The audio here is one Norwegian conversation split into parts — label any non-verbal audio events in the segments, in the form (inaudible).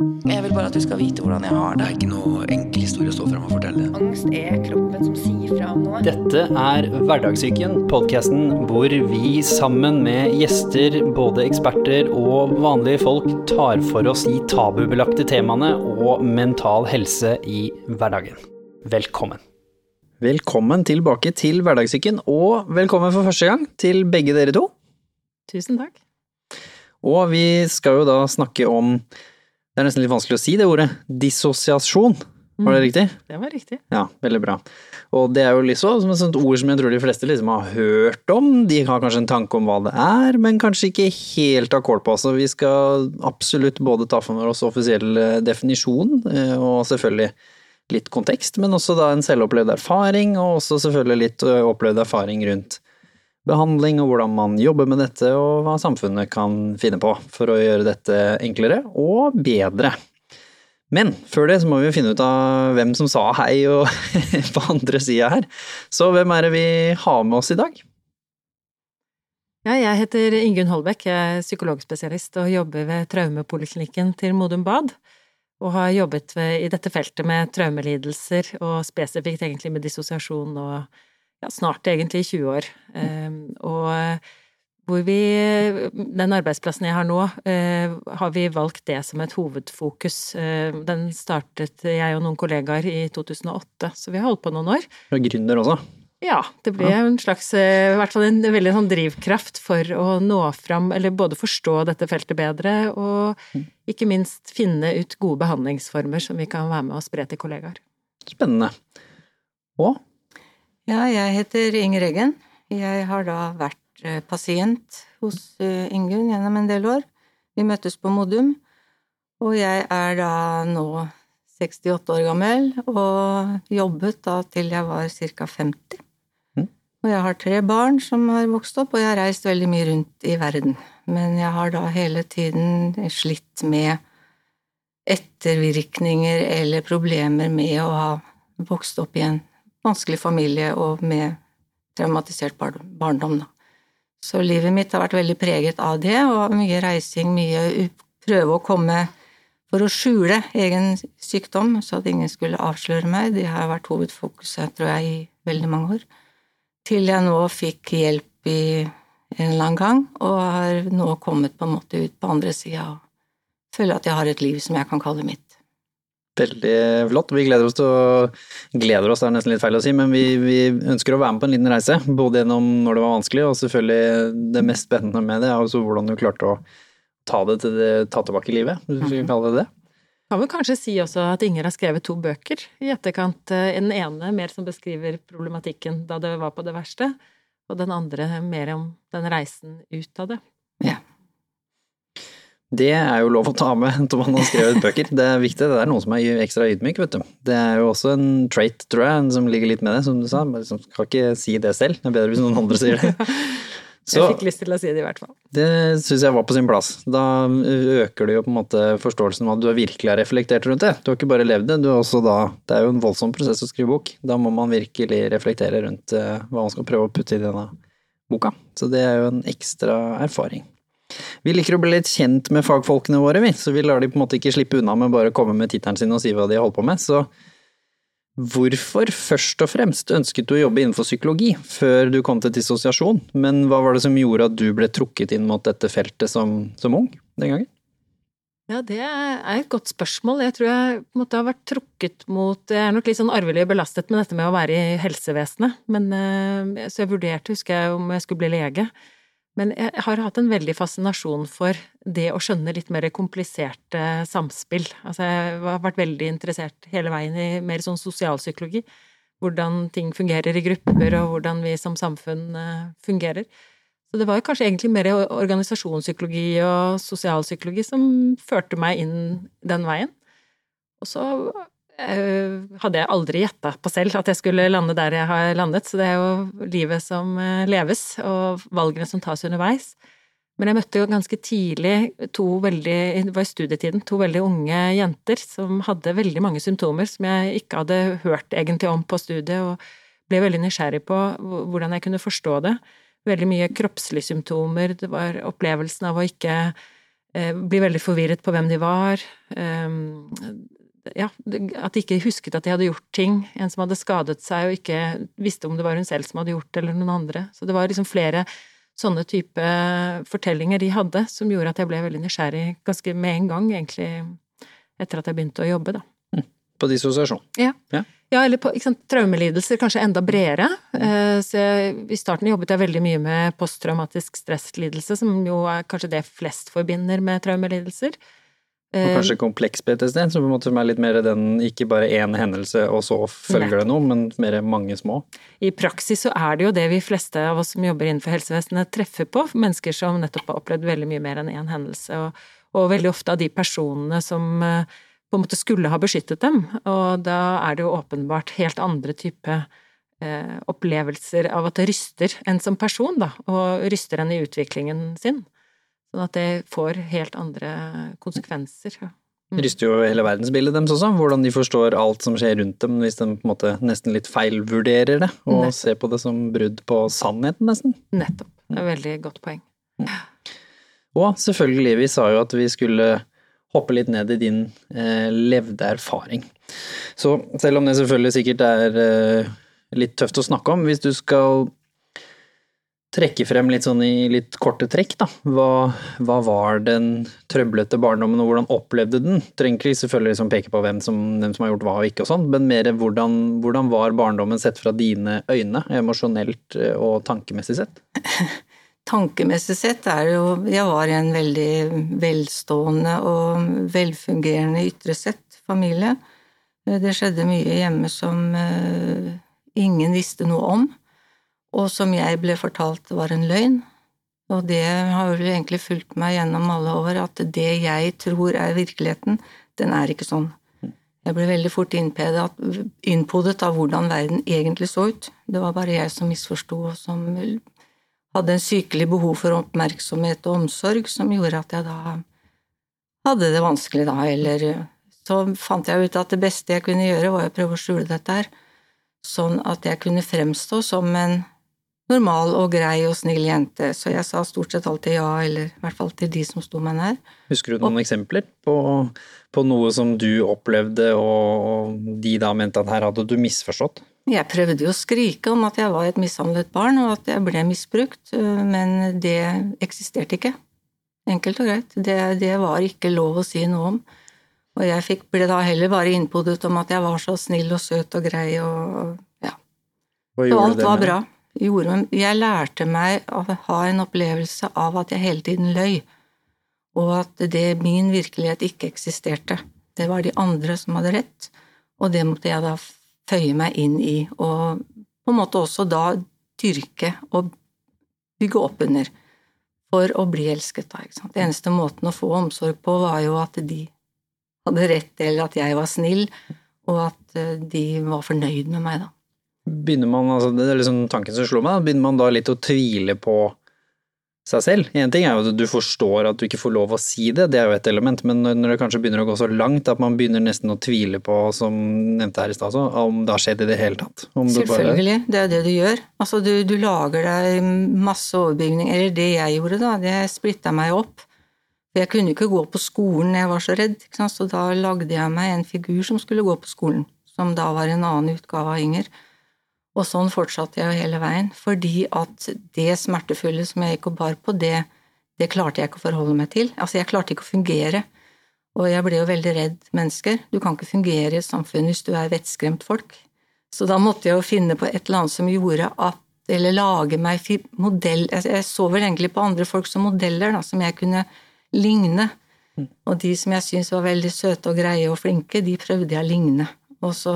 Jeg vil bare at du skal vite hvordan jeg har Det det. er ikke noe enkel historie å stå frem og fortelle. Angst er kroppen som sier fra om noe. Dette er Hverdagssyken, podkasten hvor vi sammen med gjester, både eksperter og vanlige folk, tar for oss de tabubelagte temaene og mental helse i hverdagen. Velkommen. Velkommen tilbake til Hverdagssyken, og velkommen for første gang til begge dere to. Tusen takk. Og vi skal jo da snakke om Det er nesten litt vanskelig å si det ordet. Dissosiasjon. Var det riktig? Det var riktig. Ja, veldig bra. Og det er jo liksom som et sånt ord som jeg tror de fleste liksom har hørt om. De har kanskje en tanke om hva det er, men kanskje ikke helt har kål på. Så vi skal absolutt både ta for oss offisiell eh, definisjon, eh, og selvfølgelig litt kontekst, men også da en selvopplevd erfaring, og også selvfølgelig litt eh, opplevd erfaring rundt behandling og hvordan man jobber med dette, og hva samfunnet kan finne på for å gjøre dette enklere og bedre. Men før det så må vi finne ut av hvem som sa hei og (laughs) på andre sida her. Så hvem er det vi har med oss i dag? Ja, jeg heter Ingunn Holbæk, jeg er psykologspesialist og jobber ved traumepoliklinikken til Modum Bad. Og har jobbet ved, i dette feltet med traumelidelser, og spesifikt egentlig med dissosiasjon og ja, snart egentlig 20 år. Um, og hvor vi Den arbeidsplassen jeg har nå, eh, har vi valgt det som et hovedfokus. Eh, den startet jeg og noen kollegaer i 2008, så vi har holdt på noen år. Du er gründer også. Ja, det ble en slags eh, I hvert fall en veldig sånn drivkraft for å nå fram, eller både forstå dette feltet bedre, og ikke minst finne ut gode behandlingsformer som vi kan være med og spre til kollegaer. Spennende. Og Ja, jeg heter Inger Eggen. Jeg har da vært eh, pasient hos eh, Ingunn gjennom en del år. Vi møttes på Modum, og jeg er da nå 68 år gammel og jobbet da til jeg var ca. 50. Mhm. Og jeg har tre barn som har vokst opp, og jeg har reist veldig mye rundt i verden. Men jeg har da hele tiden slitt med ettervirkninger eller problemer med å ha vokst opp i en vanskelig familie og med traumatisert barndom, da. Så livet mitt har vært veldig preget av det, og mye reising, mye prøve å komme for å skjule egen sykdom, så at ingen skulle avsløre meg. Det har vært hovedfokuset, tror jeg, i veldig mange år. Til jeg nå fikk hjelp i en eller annen gang, og har nå kommet på en måte ut på andre sida og føler at jeg har et liv som jeg kan kalle mitt. Veldig flott. Vi gleder oss til å Gleder oss, det er nesten litt feil å si, men vi, vi ønsker å være med på en liten reise. Både gjennom når det var vanskelig, og selvfølgelig det mest spennende med det er også hvordan du klarte å ta det til det, ta tilbake livet, hvis vi kan kalle det det. Kan vel kanskje si også at Inger har skrevet to bøker i etterkant. Den ene mer som beskriver problematikken da det var på det verste, og den andre mer om den reisen ut av det. Det er jo lov å ta med (laughs) når man har skrevet bøker. Det er viktig. Det er noen som er ekstra ydmyk, vet du. Det er jo også en trait, tror jeg, som ligger litt med det, som du sa. Man liksom kan ikke si det selv. Det er bedre hvis noen andre sier det. (laughs) Så Jeg fikk lyst til å si det i hvert fall. det syns jeg var på sin plass. Da øker det jo på en måte forståelsen av at du virkelig har reflektert rundt det. Du har ikke bare levd det, du har også da Det er jo en voldsom prosess å skrive bok. Da må man virkelig reflektere rundt eh, hva man skal prøve å putte i denne boka. Så det er jo en ekstra erfaring. Vi liker å bli litt kjent med fagfolkene våre, vi, så vi lar de på en måte ikke slippe unna med bare å komme med tittelen sin og si hva de holder på med. Så hvorfor først og fremst ønsket du å jobbe innenfor psykologi før du kom til dissosiasjon, men hva var det som gjorde at du ble trukket inn mot dette feltet som, som ung den gangen? Ja, det er et godt spørsmål. Jeg tror jeg måte har vært trukket mot Jeg er nok litt sånn arvelig belastet med dette med å være i helsevesenet, men eh, Så jeg vurderte, husker jeg, om jeg skulle bli lege. Men jeg har hatt en veldig fascinasjon for det å skjønne litt mer kompliserte samspill. Altså, jeg har vært veldig interessert hele veien i mer sånn sosialpsykologi. Hvordan ting fungerer i grupper, og hvordan vi som samfunn eh, fungerer. Så det var kanskje egentlig mer organisasjonspsykologi og sosialpsykologi som førte meg inn den veien. Og så hadde jeg aldri gjetta på selv at jeg skulle lande der jeg har landet, så det er jo livet som eh, leves, og valgene som tas underveis. Men jeg møtte jo ganske tidlig to veldig, det var i studietiden, to veldig unge jenter som hadde veldig mange symptomer som jeg ikke hadde hørt egentlig om på studiet, og ble veldig nysgjerrig på hvordan jeg kunne forstå det veldig mye kroppslige symptomer, det var opplevelsen av å ikke eh, bli veldig forvirret på hvem de var. Eh, ja, at de ikke husket at de hadde gjort ting. En som hadde skadet seg og ikke visste om det var hun selv som hadde gjort det, eller noen andre. Så det var liksom flere sånne type fortellinger de hadde, som gjorde at jeg ble veldig nysgjerrig ganske med en gang, egentlig, etter at jeg begynte å jobbe, da. På dissosiasjon. Ja. Ja. Ja, eller på sant, traumelidelser, kanskje enda bredere. Eh, Så jeg, I starten jobbet jeg veldig mye med posttraumatisk stresslidelse, som jo er kanskje det flest forbinder med traumelidelser. Og Eh, kanskje kompleks PTSD, som på en måte er litt mer den ikke bare én hendelse og så følger det noe, men mer mange små. I praksis så er det jo det vi fleste av oss som jobber innenfor helsevesenet treffer på, mennesker som nettopp har opplevd veldig mye mer enn én hendelse, og, og veldig ofte av de personene som eh, på en måte skulle ha beskyttet dem, og da er det jo åpenbart helt andre type eh, opplevelser av at det ryster en som person, da, og ryster en i utviklingen sin. Sånn at det får helt andre konsekvenser. Det ryster jo hele verdensbildet deres også, hvordan de forstår alt som skjer rundt dem, hvis de på en måte nesten litt feilvurderer det, og Nettopp. ser på det som brudd på sannheten, nesten. Nettopp. Det er et veldig godt poeng. Og selvfølgelig, vi sa jo at vi skulle hoppe litt ned i din eh, levde erfaring. Så selv om det selvfølgelig sikkert er eh, litt tøft å snakke om, hvis du skal trekke frem litt sånn i litt korte trekk, da. Hva, hva var den trøblete barndommen, og hvordan opplevde den? Trenger ikke selvfølgelig liksom peke på hvem som, hvem som har gjort hva og ikke og sånn, men mer hvordan, hvordan var barndommen sett fra dine øyne, emosjonelt eh, og tankemessig sett? (laughs) Tankemessig sett er det jo Jeg var i en veldig velstående og velfungerende ytre sett familie. Det skjedde mye hjemme som eh, ingen visste noe om, og som jeg ble fortalt var en løgn. Og det har vel egentlig fulgt meg gjennom alle år, at det jeg tror er virkeligheten, den er ikke sånn. Jeg ble veldig fort innpodet av hvordan verden egentlig så ut. Det var bare jeg som misforsto, og som hadde en sykelig behov for oppmerksomhet og omsorg som gjorde at jeg da hadde det vanskelig, da, eller så fant jeg ut at det beste jeg kunne gjøre, var å prøve å skjule dette her, sånn at jeg kunne fremstå som en normal og grei og snill jente, så jeg sa stort sett alltid ja, eller i hvert fall til de som sto meg nær. Husker du noen eksempler på, på noe som du opplevde og, og de da mente at her hadde du misforstått? Jeg prøvde jo å skrike om at jeg var et mishandlet barn, og at jeg ble misbrukt, men det eksisterte ikke. Enkelt og greit. Det, det var ikke lov å si noe om. Og jeg fikk, ble da heller bare innpodet om at jeg var så snill og søt og grei og ja. Gjorde alt var bra. Gjorde, jeg lærte meg å ha en opplevelse av at jeg hele tiden løy, og at det, min virkelighet ikke eksisterte. Det var de andre som hadde rett, og det måtte jeg da føye meg inn i, og på en måte også da dyrke og bygge opp under for å bli elsket, da, ikke sant. Den eneste måten å få omsorg på var jo at de hadde rett, eller at jeg var snill, og at eh, de var fornøyd med meg, da. Begynner man, altså det er liksom tanken som slår meg, begynner man da litt å tvile på seg selv? En ting er jo at du forstår at du ikke får lov å si det, det er jo et element, men når, det kanskje begynner å gå så langt at man begynner nesten å tvile på, som nevnte her i stad, om det har skjedd i det hele tatt? Det bare- Selvfølgelig, det er det du gjør. Altså, du, du lager deg masse overbygning, eller det jeg gjorde, da, det splitta meg opp. For jeg kunne ikke gå på skolen, jeg var så redd, så da lagde jeg meg en figur som skulle gå på skolen, som da var en annen utgave av Inger. Og sånn fortsatte jeg hele veien, fordi at det smertefulle som jeg gikk og bar på, det, det klarte jeg ikke å forholde meg til. Altså, jeg klarte ikke å fungere. Og jeg ble jo veldig redd mennesker. Du kan ikke fungere i et samfunn hvis du er vettskremt folk. Så da måtte jeg jo finne på et eller annet som gjorde at Eller lage meg modell Jeg jeg så vel egentlig på andre folk som modeller, da, som jeg kunne ligne. Og de som jeg syntes var veldig søte og greie og flinke, de prøvde jeg å ligne. Og så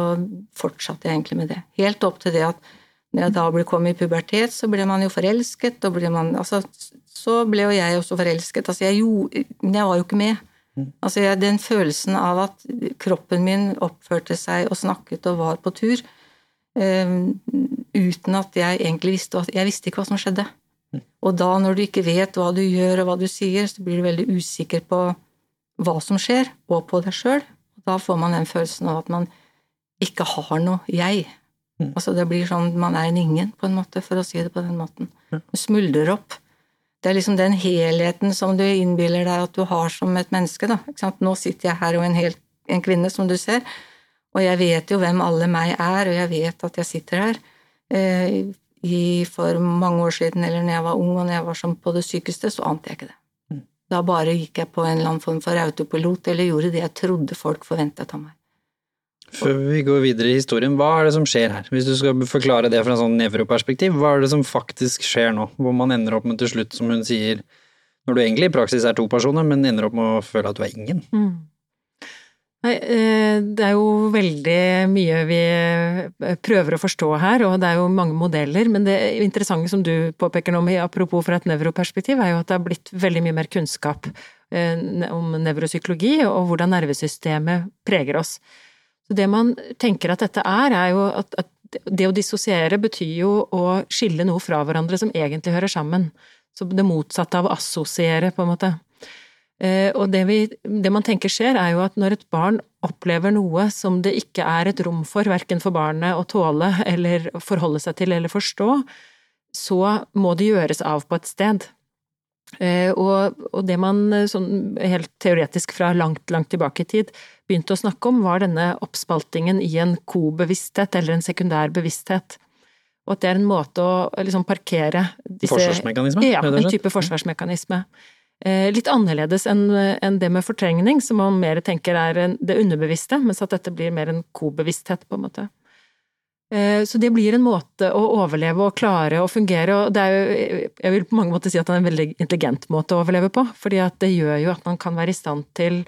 fortsatte jeg egentlig med det. Helt opp til det at når jeg da ble kommet i pubertet, så ble man jo forelsket, og ble man Altså, så ble jo jeg også forelsket. Altså, jeg gjorde Men jeg var jo ikke med. Altså, jeg, den følelsen av at kroppen min oppførte seg og snakket og var på tur, eh, uten at jeg egentlig visste Jeg visste ikke hva som skjedde. Og da, når du ikke vet hva du gjør og hva du sier, så blir du veldig usikker på hva som skjer, og på deg sjøl. Da får man den følelsen av at man ikke har noe jeg. Altså det blir sånn man er en ingen, på en måte, for å si det på den måten. Du smuldrer opp. Det er liksom den helheten som du innbiller deg at du har som et menneske. Da. Nå sitter jeg her og en, hel, en kvinne, som du ser, og jeg vet jo hvem alle meg er, og jeg vet at jeg sitter her. Eh, i, for mange år siden, eller når jeg var ung og når jeg var som på det sykeste, så ante jeg ikke det. Mm. Da bare gikk jeg på en eller annen form for autopilot, eller gjorde det jeg trodde folk forventet av meg. Før vi går videre i historien, hva er det som skjer her? Hvis du skal forklare det fra en sånn nevroperspektiv, hva er det som faktisk skjer nå? Hvor man ender opp med til slutt, som hun sier, når du egentlig i praksis er to personer, men ender opp med å føle at du er ingen? Mm. Nei, eh, det er jo veldig mye vi eh, prøver å forstå her, og det er jo mange modeller. Men det interessante som du påpeker nå, apropos fra et nevroperspektiv, er jo at det har blitt veldig mye mer kunnskap eh, om nevropsykologi og hvordan nervesystemet preger oss. Så det man tenker at dette er, er jo at, at det å dissosiere betyr jo å skille noe fra hverandre som egentlig hører sammen. Så det motsatte av å assosiere, på en måte. Eh, og det, vi, det, man tenker skjer, er jo at når et barn opplever noe som det ikke er et rom for, verken for barnet å tåle eller forholde seg til eller forstå, så må det gjøres av på et sted. Eh, og, og det man eh, sånn helt teoretisk fra langt, langt tilbake i tid begynte å snakke om, var denne oppspaltingen i en kobevissthet eller en sekundær bevissthet. Og at det er en måte å liksom parkere disse Forsvarsmekanisme? Ja, en type forsvarsmekanisme. Eh, litt annerledes enn det med fortrengning, som man mer tenker er det underbevisste, mens at dette blir mer en kobevissthet, på en måte. Eh, så det blir en måte å overleve og klare å fungere, og det er jo, jeg vil på mange måter si at det er en veldig intelligent måte å overleve på, fordi at det gjør jo at man kan være i stand til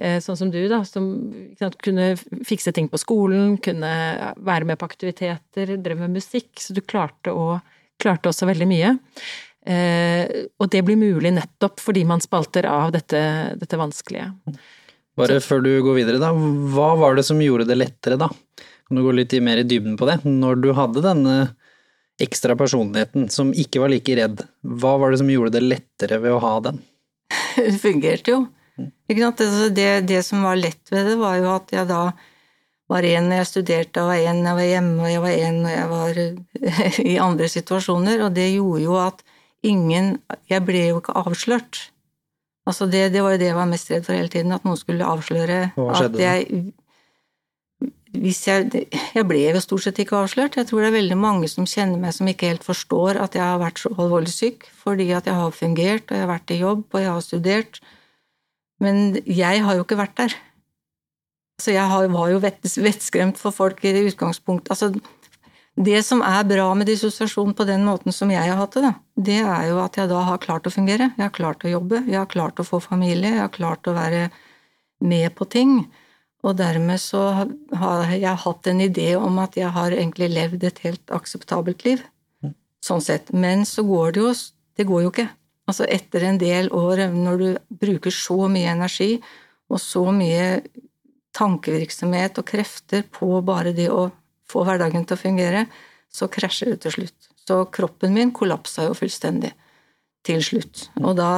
eh, Sånn som du, da, som kunne fikse ting på skolen, kunne være med på aktiviteter, drev med musikk, så du klarte, å, klarte også veldig mye. Eh, og det blir mulig nettopp fordi man spalter av dette, dette vanskelige. Bare før du går videre, da. Hva var det som gjorde det lettere, da? Kan du gå litt mer i dybden på det? Når du hadde denne ekstra personligheten som ikke var like redd, hva var det som gjorde det lettere ved å ha den? (laughs) Det fungerte jo. Altså, det, det, som var lett ved det, var jo at jeg da var en når jeg studerte, og var en når jeg var hjemme, og jeg var en når jeg var (laughs) i andre situasjoner, og det gjorde jo at ingen Jeg ble jo ikke avslørt. Altså det, det var jo det jeg var mest redd for hele tiden, at noen skulle avsløre at jeg jeg, jeg ble jo stort sett ikke avslørt. Jeg tror det er veldig mange som kjenner meg som ikke helt forstår at jeg har vært så alvorlig syk, fordi at jeg har fungert, og jeg har vært i jobb, og jeg har studert. Men jeg har jo ikke vært der. Så jeg var jo vettskremt for folk i utgangspunktet. Altså, det som er bra med dissosiasjon på den måten som jeg har hatt det, det er jo at jeg da har klart å fungere. Jeg har klart å jobbe, jeg har klart å få familie, jeg har klart å være med på ting. Og dermed så har jeg hatt en idé om at jeg har egentlig levd et helt akseptabelt liv. Sånn sett. Men så går det jo Det går jo ikke. Altså etter en del år, når du bruker så mye energi og så mye tankevirksomhet og krefter på bare det å få hverdagen til å fungere, så krasjer det til slutt. Så kroppen min kollapsa jo fullstendig til slutt. Og da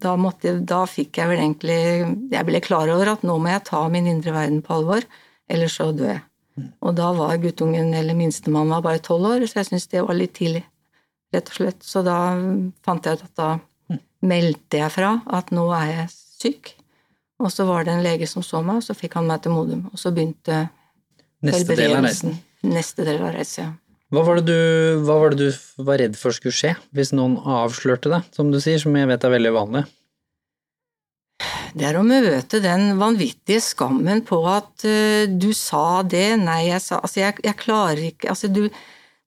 da, måtte, da, fikk jeg vel egentlig Jeg ble klar over at nå må jeg ta min indre verden på alvor, ellers så dør jeg. Og da var guttungen, eller minstemann, var bare tolv år, så jeg syntes det var litt tidlig, rett og slett. Så da fant jeg ut at da meldte jeg fra at nå er jeg syk. Og så var det en lege som så meg, og så fikk han meg til Modum. Og så begynte Neste del. Neste del av reisen, ja. Hva var, du, hva var, det du, var redd for skulle skje, hvis noen avslørte det, som du sier, som jeg vet er veldig vanlig? Det er å møte den vanvittige skammen på at uh, du sa det, nei, jeg sa Altså, jeg, jeg klarer ikke Altså, du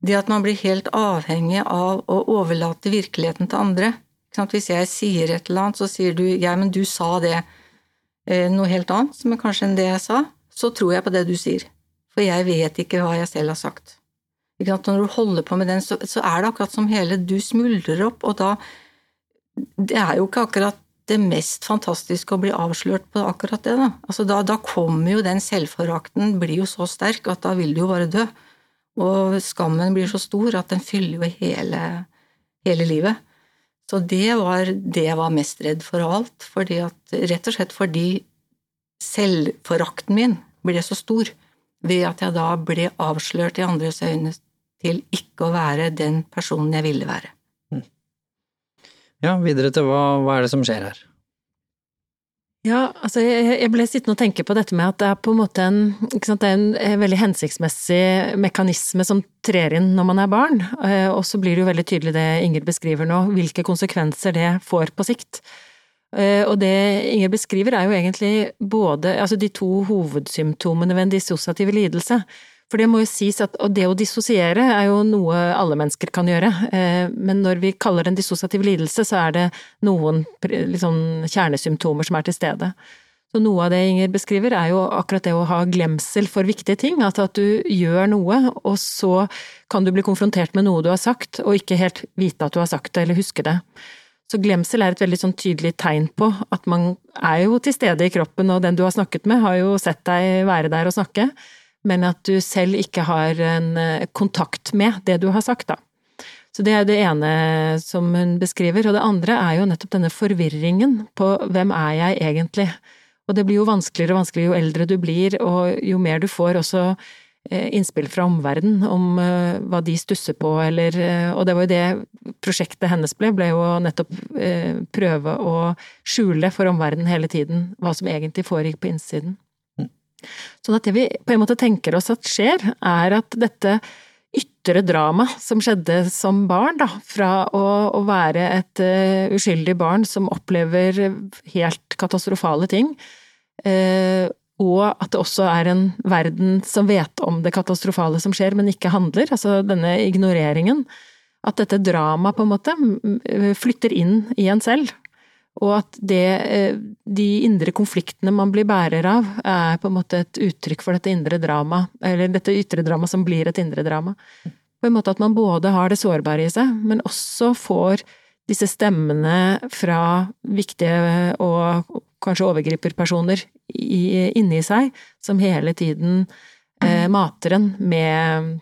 Det at man blir helt avhengig av å overlate virkeligheten til andre. Hvis jeg sier et eller annet, så sier du ja, men du sa det, uh, noe helt annet, som er kanskje enn det jeg sa, så tror jeg på det du sier. For jeg vet ikke hva jeg selv har sagt. Når du holder på med den, så, så, er det akkurat som hele du smuldrer opp, og da Det er jo ikke akkurat det mest fantastiske å bli avslørt på akkurat det, da. Altså da, da kommer jo den selvforakten, blir jo så sterk at da vil du jo bare dø. Og skammen blir så stor at den fyller jo hele, hele livet. Så det var det jeg var mest redd for av alt, fordi at, rett og slett fordi selvforakten min ble så stor ved at jeg da ble avslørt i andres øyne til ikke å være den personen jeg ville være. Mm. Ja, videre til hva, hva er det som skjer her? Ja, altså jeg, jeg ble sittende og tenke på dette med at det er på en måte en, ikke sant, det er en veldig hensiktsmessig mekanisme som trer inn når man er barn, eh, og så blir det jo veldig tydelig det Inger beskriver nå, hvilke konsekvenser det får på sikt. Eh, og det Inger beskriver er jo egentlig både, altså de to hovedsymptomene ved en dissosiativ lidelse. For det må jo sies at og det å dissosiere er jo noe alle mennesker kan gjøre, eh, men når vi kaller det en dissosiativ lidelse, så er det noen liksom, kjernesymptomer som er til stede. Så noe av det Inger beskriver, er jo akkurat det å ha glemsel for viktige ting. At, at du gjør noe, og så kan du bli konfrontert med noe du har sagt, og ikke helt vite at du har sagt det, eller huske det. Så glemsel er et veldig sånn tydelig tegn på at man er jo til stede i kroppen, og den du har snakket med, har jo sett deg være der og snakke men at du selv ikke har en eh, kontakt med det du har sagt, da. Så det er det ene som hun beskriver, og det andre er jo nettopp denne forvirringen på hvem er jeg egentlig? Og det blir jo vanskeligere og vanskeligere jo eldre du blir, og jo mer du får også eh, innspill fra omverdenen om eh, hva de stusser på, eller Og det var jo det prosjektet hennes ble, ble jo nettopp prøve å skjule for omverdenen hele tiden hva som egentlig foregikk på innsiden. Sånn at det vi på en måte tenker oss at skjer, er at dette ytre drama som skjedde som barn, da, fra å, å være et uh, uskyldig barn som opplever helt katastrofale ting, uh, og at det også er en verden som vet om det katastrofale som skjer, men ikke handler, altså denne ignoreringen. At dette dramaet på en måte flytter inn i en selv, og at det, eh, de indre konfliktene man blir bærer av, er på en måte et uttrykk for dette indre drama, eller dette ytre drama som blir et indre drama. På en måte at man både har det sårbare i seg, men også får disse stemmene fra viktige og kanskje overgriperpersoner inni seg, som hele tiden eh, mater en med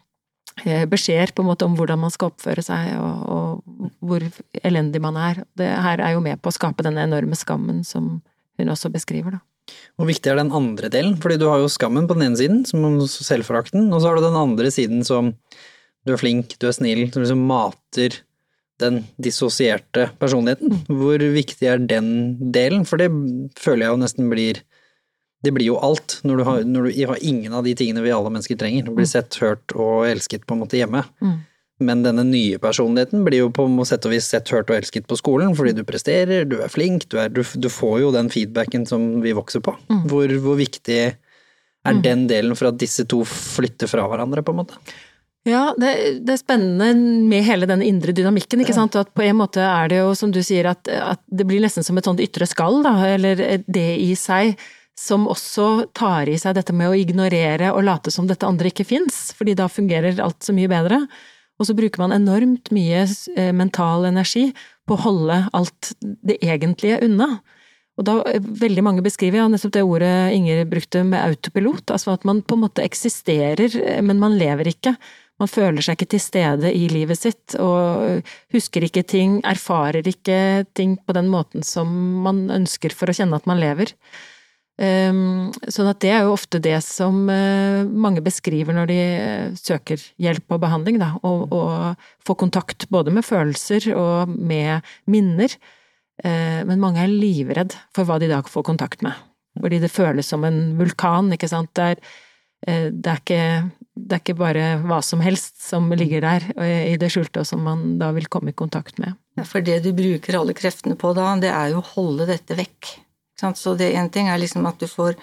beskjeder på en måte om hvordan man skal oppføre seg, og, og, hvor elendig man er. Det her er jo med på å skape denne enorme skammen som hun også beskriver, da. Hvor viktig er den andre delen? Fordi du har jo skammen på den ene siden, som selvforakten, og så har du den andre siden som du er flink, du er snill, som liksom mater den dissosierte personligheten. Hvor viktig er den delen? For det føler jeg jo nesten blir det blir jo alt når du, har, når du har ingen av de tingene vi alle mennesker trenger. Du blir mm. sett, hørt og elsket på en måte hjemme. Mm. Men denne nye personligheten blir jo på sett og vis sett, hørt og elsket på skolen, fordi du presterer, du er flink, du, er, du, du får jo den feedbacken som vi vokser på. Mm. Hvor, hvor, viktig er mm. den delen for at disse to flytter fra hverandre, på en måte? Ja, det, det, er spennende med hele den indre dynamikken, ikke sant. Og at på en måte er det jo, som du sier, at, at det blir nesten som et sånt ytre skall, da, eller det i seg som også tar i seg dette med å ignorere og late som dette andre ikke fins, fordi da fungerer alt så mye bedre. Og så bruker man enormt mye eh, mental energi på å holde alt det egentlige unna. Og da eh, veldig mange beskriver ja, nettopp det ordet Inger brukte med autopilot, altså at man på en måte eksisterer, eh, men man lever ikke. Man føler seg ikke til stede i livet sitt, og husker ikke ting, erfarer ikke ting på den måten som man ønsker for å kjenne at man lever. Ehm, sånn at det er jo ofte det som eh, mange beskriver når de eh, søker hjelp og behandling, da. Å få kontakt både med følelser og med minner. Eh, men mange er livredd for hva de da får kontakt med. Fordi det føles som en vulkan, ikke sant. Det er, det er, ikke, det er ikke bare hva som helst som ligger der i det skjulte, og som man da vil komme i kontakt med. For det du bruker alle kreftene på da, det er jo å holde dette vekk. Så det én ting er liksom at du får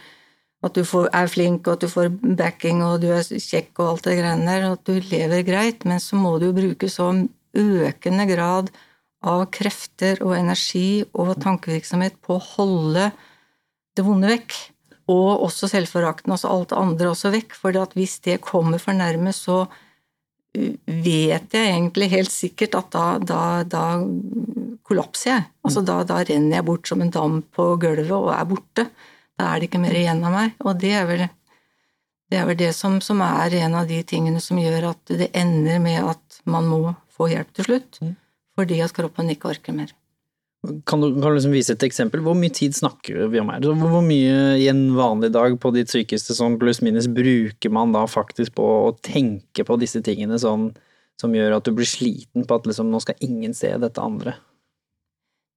at du får, er flink, og at du får backing, og du er kjekk og alt det greiene der, og at du lever greit, men så må du jo bruke så økende grad av krefter og energi og tankevirksomhet på å holde det vonde vekk. Og også selvforakten, altså alt det andre også vekk. For hvis det kommer for nærme, så vet jeg egentlig helt sikkert at da, da, da kollapser jeg. Altså da, da, renner jeg bort som en dam på gulvet og er borte. Da er det ikke mer igjen av meg. Og det er vel det, er vel det som, som, er en av de tingene som gjør at det ender med at man må få hjelp til slutt. Mm. Fordi at kroppen ikke orker mer. Kan du, kan du liksom vise et eksempel? Hvor mye tid snakker vi om her? Hvor mye i en vanlig dag på ditt sykeste sånn pluss minus bruker man da faktisk på å tenke på disse tingene sånn som gjør at du blir sliten på at liksom nå skal ingen se dette andre?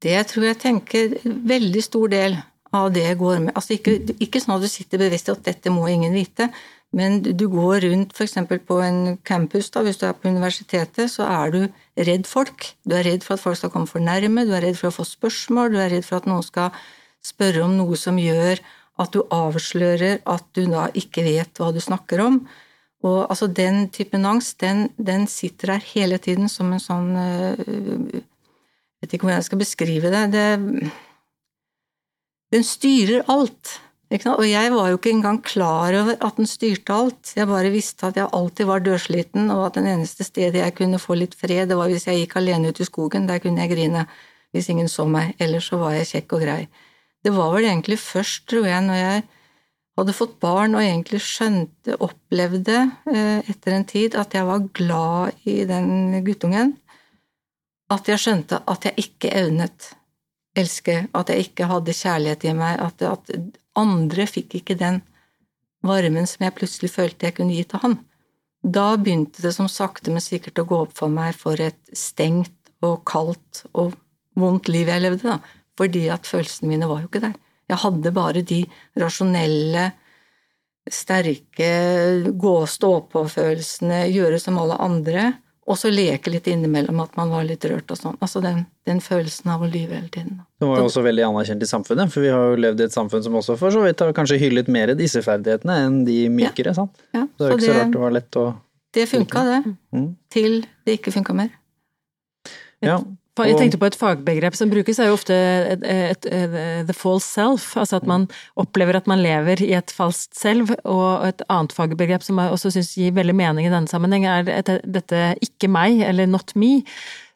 Det tror jeg tenker veldig stor del av det går med. Altså ikke, ikke sånn at du sitter bevisst i at dette må ingen vite, men du går rundt f.eks. på en campus, da, hvis du er på universitetet, så er du redd folk. Du er redd for at folk skal komme for nærme, du er redd for å få spørsmål, du er redd for at noen skal spørre om noe som gjør at du avslører at du da ikke vet hva du snakker om. Og altså den typen angst, den, den sitter der hele tiden som en sånn Jeg vet ikke hvordan jeg skal beskrive det. det den styrer alt. Og jeg var jo ikke engang klar over at den styrte alt. Jeg bare visste at jeg alltid var dørsliten, og at den eneste stedet jeg kunne få litt fred, det var hvis jeg gikk alene ut i skogen. Der kunne jeg grine hvis ingen så meg. Ellers så var jeg kjekk og grei. Det var vel egentlig først, tror jeg, når jeg hadde fått barn og egentlig skjønte, opplevde eh, etter en tid, at jeg var glad i den guttungen, at jeg skjønte at jeg ikke evnet elske, at jeg ikke hadde kjærlighet i meg, at, at andre fikk ikke den varmen som jeg plutselig følte jeg kunne gi til han. Da begynte det som sakte, men sikkert å gå opp for meg for et stengt og kaldt og vondt liv jeg levde, da. Fordi at følelsene mine var jo ikke der. Jeg hadde bare de rasjonelle, sterke gå-stå-på-følelsene, gjøre som alle andre, og så leke litt innimellom at man var litt rørt og sånn. Altså den, den, følelsen av å lyve hele tiden. Du var jo også veldig anerkjent i samfunnet, for vi har jo levd i et samfunn som også for så vidt har kanskje hyllet mer disse ferdighetene enn de mykere, ja. sant? Ja, så det er ikke så rart det var lett å Det funka, det. Mm. Til det ikke funka mer. Ja, jeg tenkte på et fagbegrep som brukes, er jo ofte et, et, et, the false self. Altså at man opplever at man lever i et falskt selv. Og et annet fagbegrep som jeg også syns gir veldig mening i denne sammenheng, er dette ikke meg, eller not me,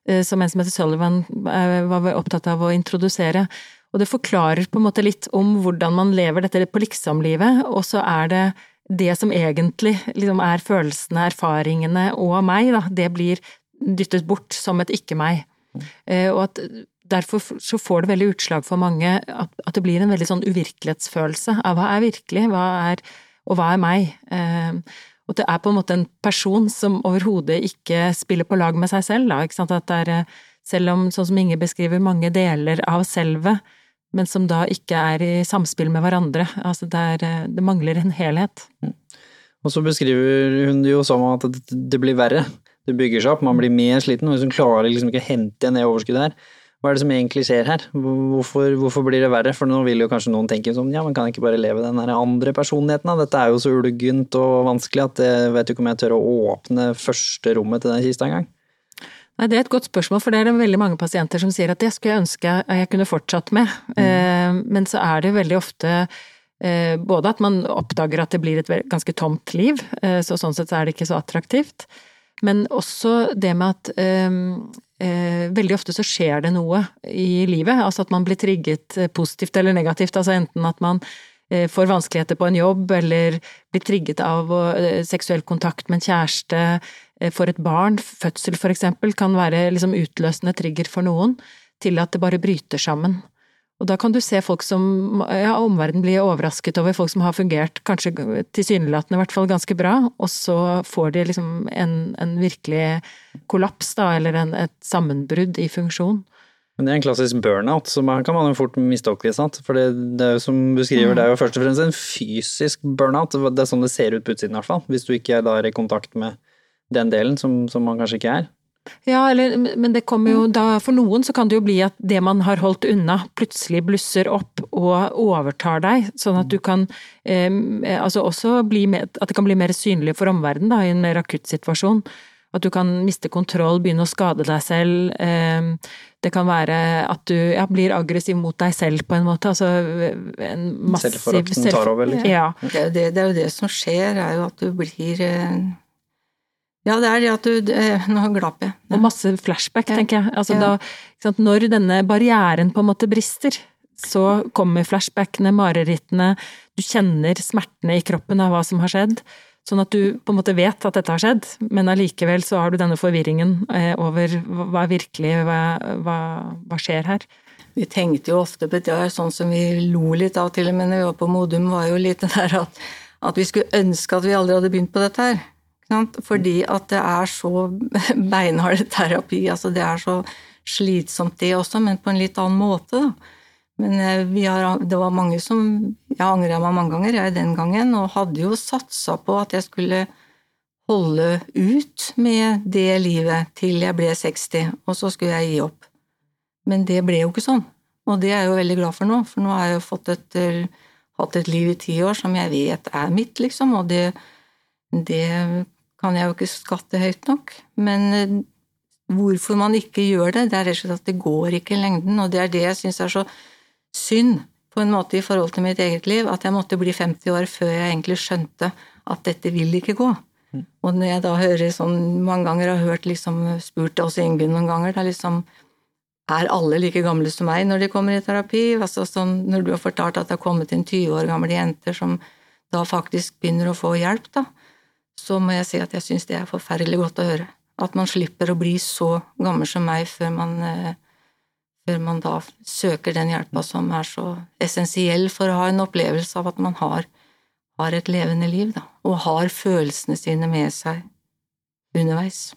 eh, som en som heter Sullivan eh, var opptatt av å introdusere. Og det forklarer på en måte litt om hvordan man lever dette på liksom-livet, og så er det det som egentlig liksom er følelsene, erfaringene og meg, da, det blir dyttet bort som et ikke-meg. Eh, og at derfor så får det veldig utslag for mange at, at det blir en veldig sånn uvirkelighetsfølelse av hva er virkelig, hva er og hva er meg? Eh, og det er på en måte en person som overhodet ikke spiller på lag med seg selv, da, ikke sant. At det er, eh, selv om, sånn som Inge beskriver, mange deler av selvet, men som da ikke er i samspill med hverandre. Altså det, er, det mangler en helhet. Og så beskriver hun det jo som at det blir verre det bygger seg opp, man blir mer sliten, og hvis hun klarer liksom ikke å hente igjen det overskuddet her, hva er det som egentlig skjer her? Hvorfor, hvorfor, blir det verre? For nå vil jo kanskje noen tenke sånn, ja, man kan ikke bare leve den der andre personligheten, da. Dette er jo så ulugent og vanskelig at jeg vet jo ikke om jeg tør å åpne første rommet til den kista engang. Nei, Det er et godt spørsmål, for det er det veldig mange pasienter som sier at det skulle jeg ønske jeg kunne fortsatt med. Mm. Eh, men så er det jo veldig ofte eh, både at man oppdager at det blir et ganske tomt liv, eh, så sånn sett er det ikke så attraktivt. Men også det med at eh, eh, veldig ofte så skjer det noe i livet. Altså at man blir trigget eh, positivt eller negativt. Altså enten at man eh, får vanskeligheter på en jobb, eller blir trigget av eh, seksuell kontakt med en kjæreste, eh, for et barn. Fødsel, for eksempel, kan være liksom utløsende trigger for noen, til at det bare bryter sammen. Og da kan du se folk som ja, omverdenen blir overrasket over folk som har fungert kanskje tilsynelatende i hvert fall ganske bra, og så får de liksom en, en virkelig kollaps, da, eller en, et sammenbrudd i funksjon. Men det er en klassisk burnout, så man kan man jo fort mistolke. Sant? For det, det, er jo som du skriver, mm. det er jo først og fremst en fysisk burnout. Det er sånn det ser ut på utsiden i hvert fall. Hvis du ikke er i kontakt med den delen som, som man kanskje ikke er. Ja, eller, men det kommer jo da For noen så kan det jo bli at det man har holdt unna, plutselig blusser opp og overtar deg, sånn at du kan eh, altså også bli mer, At det kan bli mer synlig for omverdenen i en mer akutt situasjon. At du kan miste kontroll, begynne å skade deg selv. Eh, det kan være at du ja, blir aggressiv mot deg selv på en måte. Altså en massiv Selvforakten tar over, liksom. Ja. Det, det, det, er jo det som skjer, er jo at du blir eh ja, det er det at du Nå glapp jeg. Og masse flashback, tenker jeg. Altså ja. da, når denne barrieren på en måte brister, så kommer flashbackene, marerittene, du kjenner smertene i kroppen av hva som har skjedd. Sånn at du på en måte vet at dette har skjedd, men allikevel så har du denne forvirringen eh, over hva er virkelig, hva, hva, hva skjer her. Vi tenkte jo ofte på det, sånn som vi lo litt av til og med når vi var på Modum, var jo litt det der at, at vi skulle ønske at vi aldri hadde begynt på dette her. Fordi at det er så (laughs) beinhard terapi. Altså det er så slitsomt det også, men på en litt annen måte, da. Men eh, har, det var mange som Jeg angra meg mange ganger, jeg den gangen, og hadde jo satsa på at jeg skulle holde ut med det livet til jeg ble 60, og så skulle jeg gi opp. Men det ble jo ikke sånn, og det er jeg jo veldig glad for nå, for nå har jeg jo et, eh, hatt et liv i ti år som jeg vet er mitt, liksom, og det, det kan jeg jo ikke skatte høyt nok. Men eh, hvorfor man ikke gjør det, det er rett og slett at det går ikke i lengden, og det er det jeg syns er så synd på en måte i forhold til mitt eget liv, at jeg måtte bli 50 år før jeg egentlig skjønte at dette vil ikke gå. Mm. Og når jeg da hører sånn mange ganger har hørt liksom spurt også Ingunn noen ganger, da liksom er alle like gamle som meg når de kommer i terapi? Altså sånn, når du har fortalt at det har kommet inn 20 år gamle jenter som da faktisk begynner å få hjelp, da, så må jeg si at jeg syns det er forferdelig godt å høre. At man slipper å bli så gammel som meg før man eh, før man da søker den hjelpa som er så essensiell for å ha en opplevelse av at man har, har et levende liv, da, og har følelsene sine med seg underveis.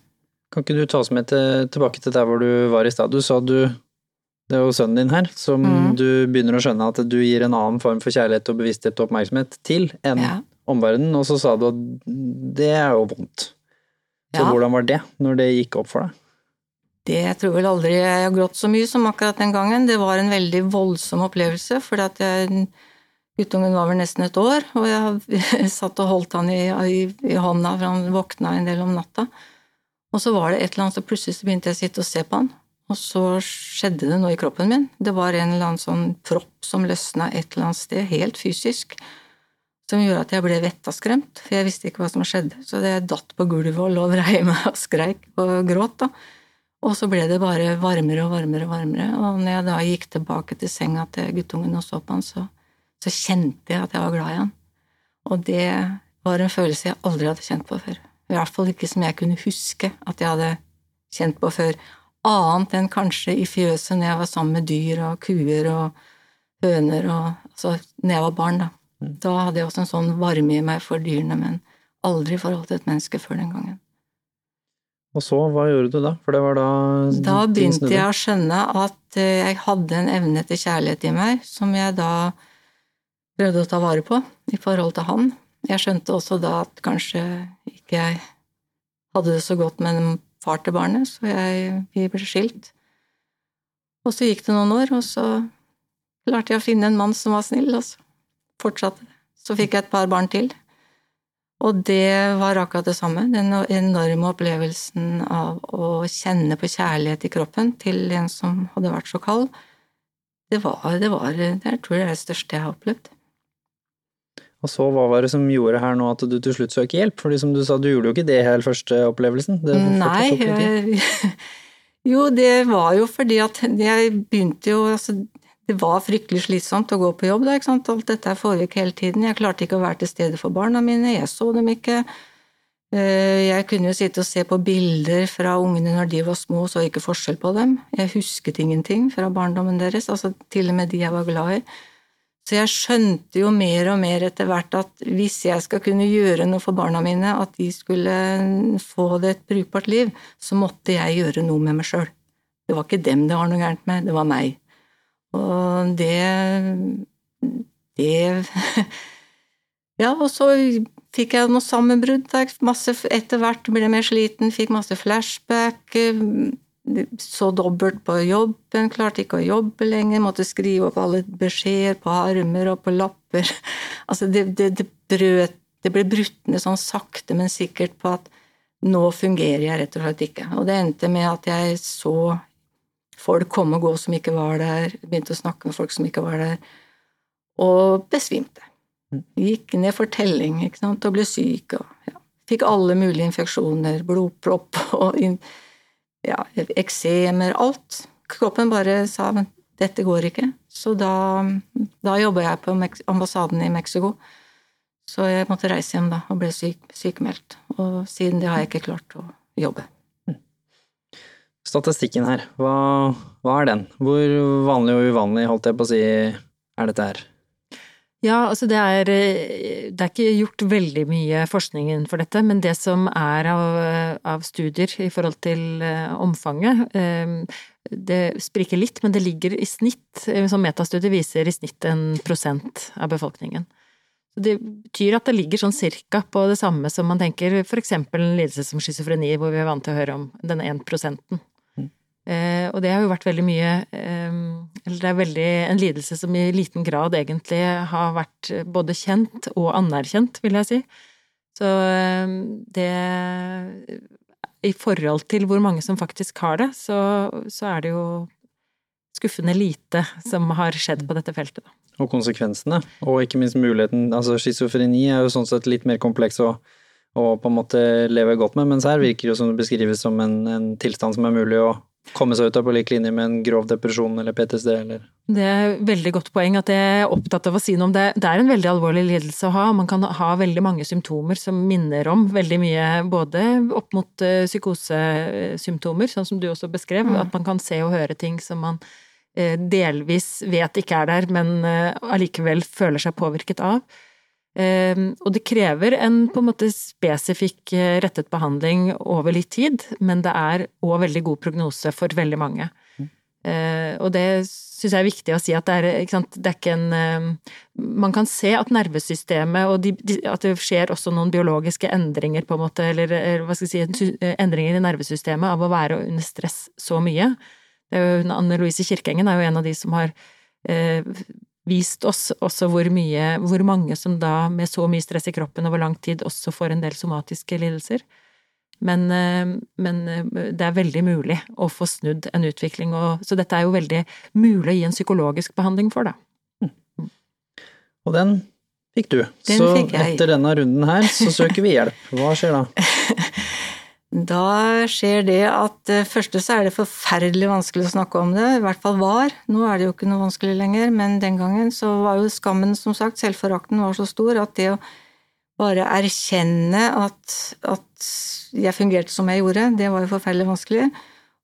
Kan ikke du ta oss med til, tilbake til der hvor du var i stad? Du sa du det er jo sønnen din her, som mm. du begynner å skjønne at du gir en annen form for kjærlighet og bevissthet og oppmerksomhet til enn ja. Omverdenen, og så sa du at det er jo vondt. Så ja. hvordan var det, når det gikk opp for deg? Det jeg tror vel aldri jeg har grått så mye som akkurat den gangen. Det var en veldig voldsom opplevelse, at guttungen var vel nesten et år, og jeg (laughs) satt og holdt han i, i, i hånda, for han våkna en del om natta. Og så var det et eller annet, så plutselig så begynte jeg å sitte og se på han, og så skjedde det noe i kroppen min. Det var en eller annen sånn propp som løsna et eller annet sted, helt fysisk, som gjorde at jeg ble vettaskremt, for jeg visste ikke hva som skjedde. Så jeg datt på gulvet og lå og vrei meg og skreik og gråt, da. Og så ble det bare varmere og varmere og varmere. Og når jeg da gikk tilbake til senga til guttungen og så på han, så, så kjente jeg at jeg var glad i han. Og det var en følelse jeg aldri hadde kjent på før. I hvert fall ikke som jeg kunne huske at jeg hadde kjent på før. Annet enn kanskje i fjøset når jeg var sammen med dyr og kuer og høner og Altså når jeg var barn, da. Da hadde jeg også en sånn varme i meg for dyrene, men aldri i forhold til et menneske før den gangen. Og så, hva gjorde du da? For det var da Da begynte jeg å skjønne at eh, jeg hadde en evne til kjærlighet i meg, som jeg da prøvde å ta vare på i forhold til han. Jeg skjønte også da at kanskje ikke jeg hadde det så godt med en far til barnet, så jeg, vi ble skilt. Og så gikk det noen år, og så klarte jeg å finne en mann som var snill, og så fortsatte. Så fikk jeg et par barn til. Og det var akkurat det samme, den enorme opplevelsen av å kjenne på kjærlighet i kroppen til en som hadde vært så kald. Det var, det var det jeg tror det er det største jeg har opplevd. Og så, hva var det som gjorde her nå at du til slutt søker hjelp? Fordi som du sa, du gjorde jo ikke det helt første opplevelsen? Nei, jeg, (laughs) jo, det var jo fordi at jeg begynte jo altså, det var fryktelig slitsomt å gå på jobb. Da, ikke sant? Alt dette foregikk hele tiden. Jeg klarte ikke å være til stede for barna mine, jeg så dem ikke. Eh, jeg kunne jo sitte og se på bilder fra ungene når de var små, så ikke forskjell på dem. Jeg husket ingenting fra barndommen deres, altså til og med de jeg var glad i. Så jeg skjønte jo mer og mer etter hvert at hvis jeg skal kunne gjøre noe for barna mine, at de skulle få det et brukbart liv, så måtte jeg gjøre noe med meg sjøl. Det var ikke dem det var noe gærent med, det var meg. Og det Det (laughs) Ja, og så fikk jeg noe sammenbrudd. Etter hvert ble jeg mer sliten, fikk masse flashback. Så dobbelt på jobben, klarte ikke å jobbe lenger, måtte skrive opp alle beskjeder på armer og på lapper. (laughs) Altså, det, det, det, brøt, det ble brutt ned sånn sakte, men sikkert på at nå fungerer jeg rett og slett ikke. Og det endte med at jeg så folk kom og gå som ikke var der, begynte å snakke med folk som ikke var der, og besvimte. Mm. Gikk ned for telling ikke sant, og ble syk. og ja, Fikk alle mulige infeksjoner, blodpropp (laughs) og ja, eksemer, alt. Kroppen bare sa men dette går ikke. Så da, da jobba jeg på ambassaden i Mexico. Så jeg måtte reise hjem da og ble syk, sykemeldt. Og siden det har jeg ikke klart å jobbe. Statistikken her, hva, hva, er den? Hvor vanlig og uvanlig, holdt jeg på å si, er dette her? Ja, altså det er, det er ikke gjort veldig mye forskning innenfor dette, men det som er av, av studier i forhold til omfanget, det spriker litt, men det ligger i snitt, som metastudier viser i snitt en prosent av befolkningen. Det betyr at det ligger sånn cirka på det samme som man tenker for eksempel en lidelse som schizofreni, hvor vi er vant til å høre om denne én prosenten. Eh, og det har jo vært veldig mye eh, Eller det er veldig en lidelse som i liten grad egentlig har vært både kjent og anerkjent, vil jeg si. Så eh, det I forhold til hvor mange som faktisk har det, så, så er det jo skuffende lite som har skjedd på dette feltet, da og konsekvensene. Og ikke minst muligheten Altså schizofreni er jo sånn sett litt mer kompleks å, å, på en måte leve godt med, mens her virker det jo som det beskrives som en, en, tilstand som er mulig å komme seg ut av på lik linje med en grov depresjon eller PTSD eller Det er et veldig godt poeng at jeg er opptatt av å si noe om det. Det er en veldig alvorlig lidelse å ha. Man kan ha veldig mange symptomer som minner om veldig mye, både opp mot uh, psykosesymptomer, sånn som du også beskrev, mm. at man kan se og høre ting som man Eh, delvis vet ikke er der, men eh, allikevel føler seg påvirket av. Ehm, og det krever en på en måte spesifikk eh, rettet behandling over litt tid, men det er òg veldig god prognose for veldig mange. Mm. Og det syns jeg er viktig å si at det er, ikke det er ikke en Man kan se at nervesystemet og de, at det skjer også noen biologiske endringer, på en måte, eller hva skal jeg si, endringer i nervesystemet av å være under stress så mye. Det er jo, Anne Louise Kirkengen er jo en av de som har eh, vist oss også hvor mye, hvor mange som da med så mye stress i kroppen over lang tid også får en del somatiske lidelser. Men, eh, men eh, det er veldig mulig å få snudd en utvikling, og, så dette er jo veldig mulig å gi en psykologisk behandling for, da. Mm. Og den fikk du. Den så fikk etter denne runden her så søker vi hjelp. Hva skjer da? (laughs) Da skjer det at først første så er det forferdelig vanskelig å snakke om det, i hvert fall var. Nå er det jo ikke noe vanskelig lenger, men den gangen så var jo skammen, som sagt, selvforakten var så stor at det å bare erkjenne at, at jeg fungerte som jeg gjorde, det var jo forferdelig vanskelig.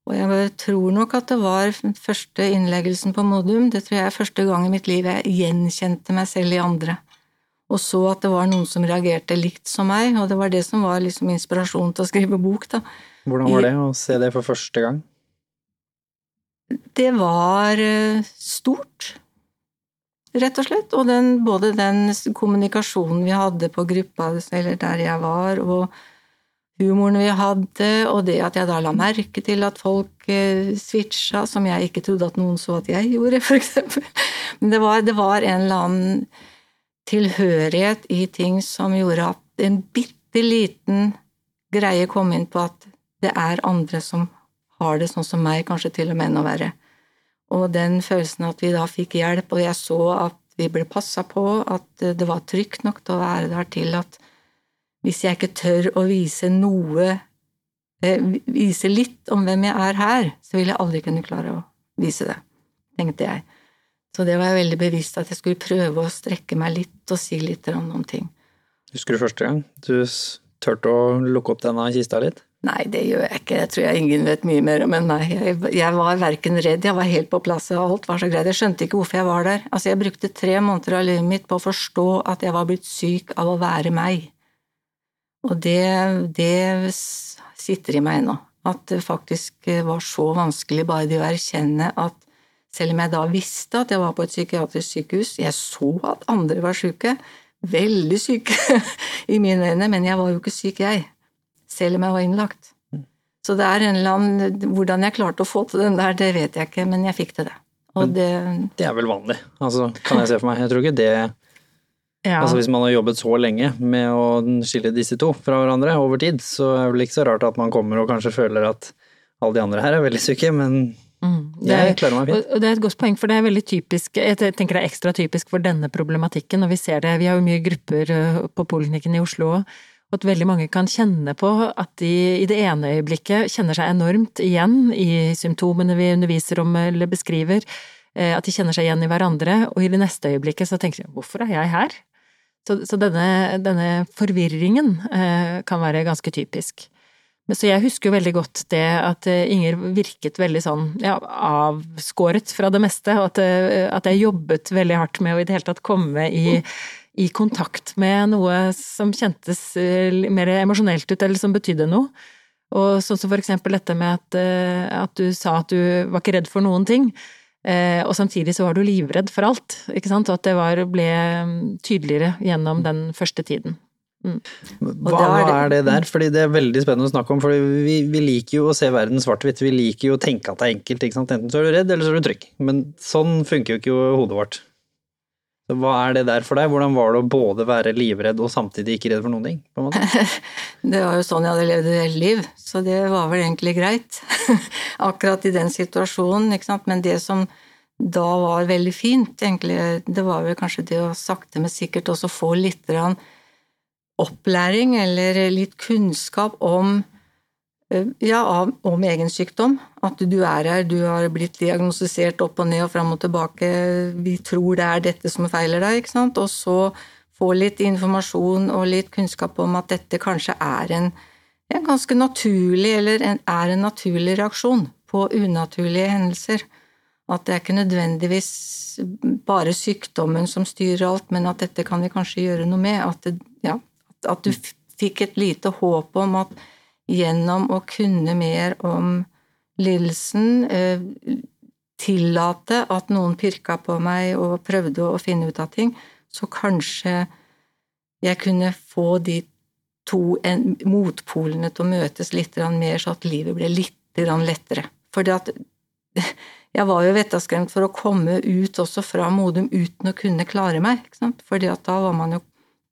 Og jeg tror nok at det var første innleggelsen på Modum, det tror jeg er første gang i mitt liv jeg gjenkjente meg selv i andre og så at det var noen som reagerte likt som meg, og det var det som var liksom inspirasjonen til å skrive bok, da. Hvordan var det å se det for første gang? Det var eh, stort, rett og slett. Og den, både den kommunikasjonen vi hadde på gruppa, eller der jeg var, og humoren vi hadde, og det at jeg da la merke til at folk eh, switcha, som jeg ikke trodde at noen så at jeg gjorde, (laughs) for eksempel. Men det var, det var en eller annen tilhørighet i ting som gjorde at en bitte liten greie kom inn på at det er andre som har det sånn som meg, kanskje til og med enda verre. Og den følelsen at vi da fikk hjelp, og jeg så at vi ble passa på, at det var trygt nok til å være der til at hvis jeg ikke tør å vise noe, eh, vise litt om hvem jeg er her, så vil jeg aldri kunne klare å vise det, tenkte jeg. Så det var jeg veldig bevisst at jeg skulle prøve å strekke meg litt og si litt om ting. Husker du første gang du turte å lukke opp denne kista litt? Nei, det gjør jeg ikke. Jeg tror jeg ingen vet mye mer om enn meg. Jeg, jeg var verken redd, jeg var helt på plass, og alt var så greit. Jeg skjønte ikke hvorfor jeg var der. Altså, jeg brukte tre måneder av livet mitt på å forstå at jeg var blitt syk av å være meg. Og det, det sitter i meg ennå. At det faktisk var så vanskelig bare det å erkjenne at selv om jeg da visste at jeg var på et psykiatrisk sykehus. Jeg så at andre var syke. Veldig syke (laughs) i mine øyne, men jeg var jo ikke syk, jeg. Selv om jeg var innlagt. Så det er en eller annen Hvordan jeg klarte å få til den der, det vet jeg ikke, men jeg fikk til det. Og det Det er vel vanlig, altså, kan jeg se for meg. Jeg tror ikke det ja. Altså Hvis man har jobbet så lenge med å skille disse to fra hverandre over tid, så er det vel ikke så rart at man kommer og kanskje føler at alle de andre her er veldig syke, men Mm, det, er, og det er et godt poeng, for det er veldig typisk Jeg tenker det er ekstra typisk for denne problematikken, og vi ser det Vi har jo mye grupper øh, på poliklinikken i Oslo òg, og at veldig mange kan kjenne på at de i det ene øyeblikket kjenner seg enormt igjen i symptomene vi underviser om eller beskriver, øh, at de kjenner seg igjen i hverandre, og i det neste øyeblikket så tenker de hvorfor er jeg her? Så, så denne, denne, forvirringen øh, kan være ganske typisk. Så jeg husker jo veldig godt det at eh, Inger virket veldig sånn ja, avskåret fra det meste, og at, eh, at, jeg jobbet veldig hardt med å i det hele tatt komme i, i kontakt med noe som kjentes eh, mer emosjonelt ut, eller som betydde noe. Og sånn som for eksempel dette med at, at du sa at du var ikke redd for noen ting. Og samtidig så var du livredd for alt, ikke sant, og at det var, ble mm, tydeligere gjennom den første tiden. Mm. Hva er, det, er det der? Fordi det er veldig spennende å snakke om. For vi, vi, liker jo å se verden svart-hvitt. Vi liker jo å tenke at det er enkelt. Enten så er du redd, eller så er du trygg. Men sånn funker jo ikke hodet vårt. Så hva er det der for deg? Hvordan var det å både være livredd og samtidig ikke redd for noen ting? (laughs) det var jo sånn jeg hadde levd et helt liv, så det var vel egentlig greit. (laughs) Akkurat i den situasjonen, ikke sant. Men det som da var veldig fint, egentlig, det var vel kanskje det å sakte, men sikkert også få litt rann opplæring eller litt kunnskap om eh, ja, om egen sykdom. At du er her, du har blitt diagnostisert opp og ned og fram og tilbake, vi tror det er dette som feiler deg, ikke sant. Og så få litt informasjon og litt kunnskap om at dette kanskje er en, en ganske naturlig, eller en, er en naturlig reaksjon på unaturlige hendelser. At det er ikke nødvendigvis bare sykdommen som styrer alt, men at dette kan vi kanskje gjøre noe med. At det, ja, at du fikk et lite håp om at gjennom å kunne mer om lidelsen, eh, tillate at noen pirka på meg og prøvde å finne ut av ting, så kanskje jeg kunne få de to motpolene til å møtes litt mer, så at livet ble litt lettere. At (laughs) jeg var jo vettaskremt for å komme ut også fra Modum uten å kunne klare meg. Ikke sant? Da var man jo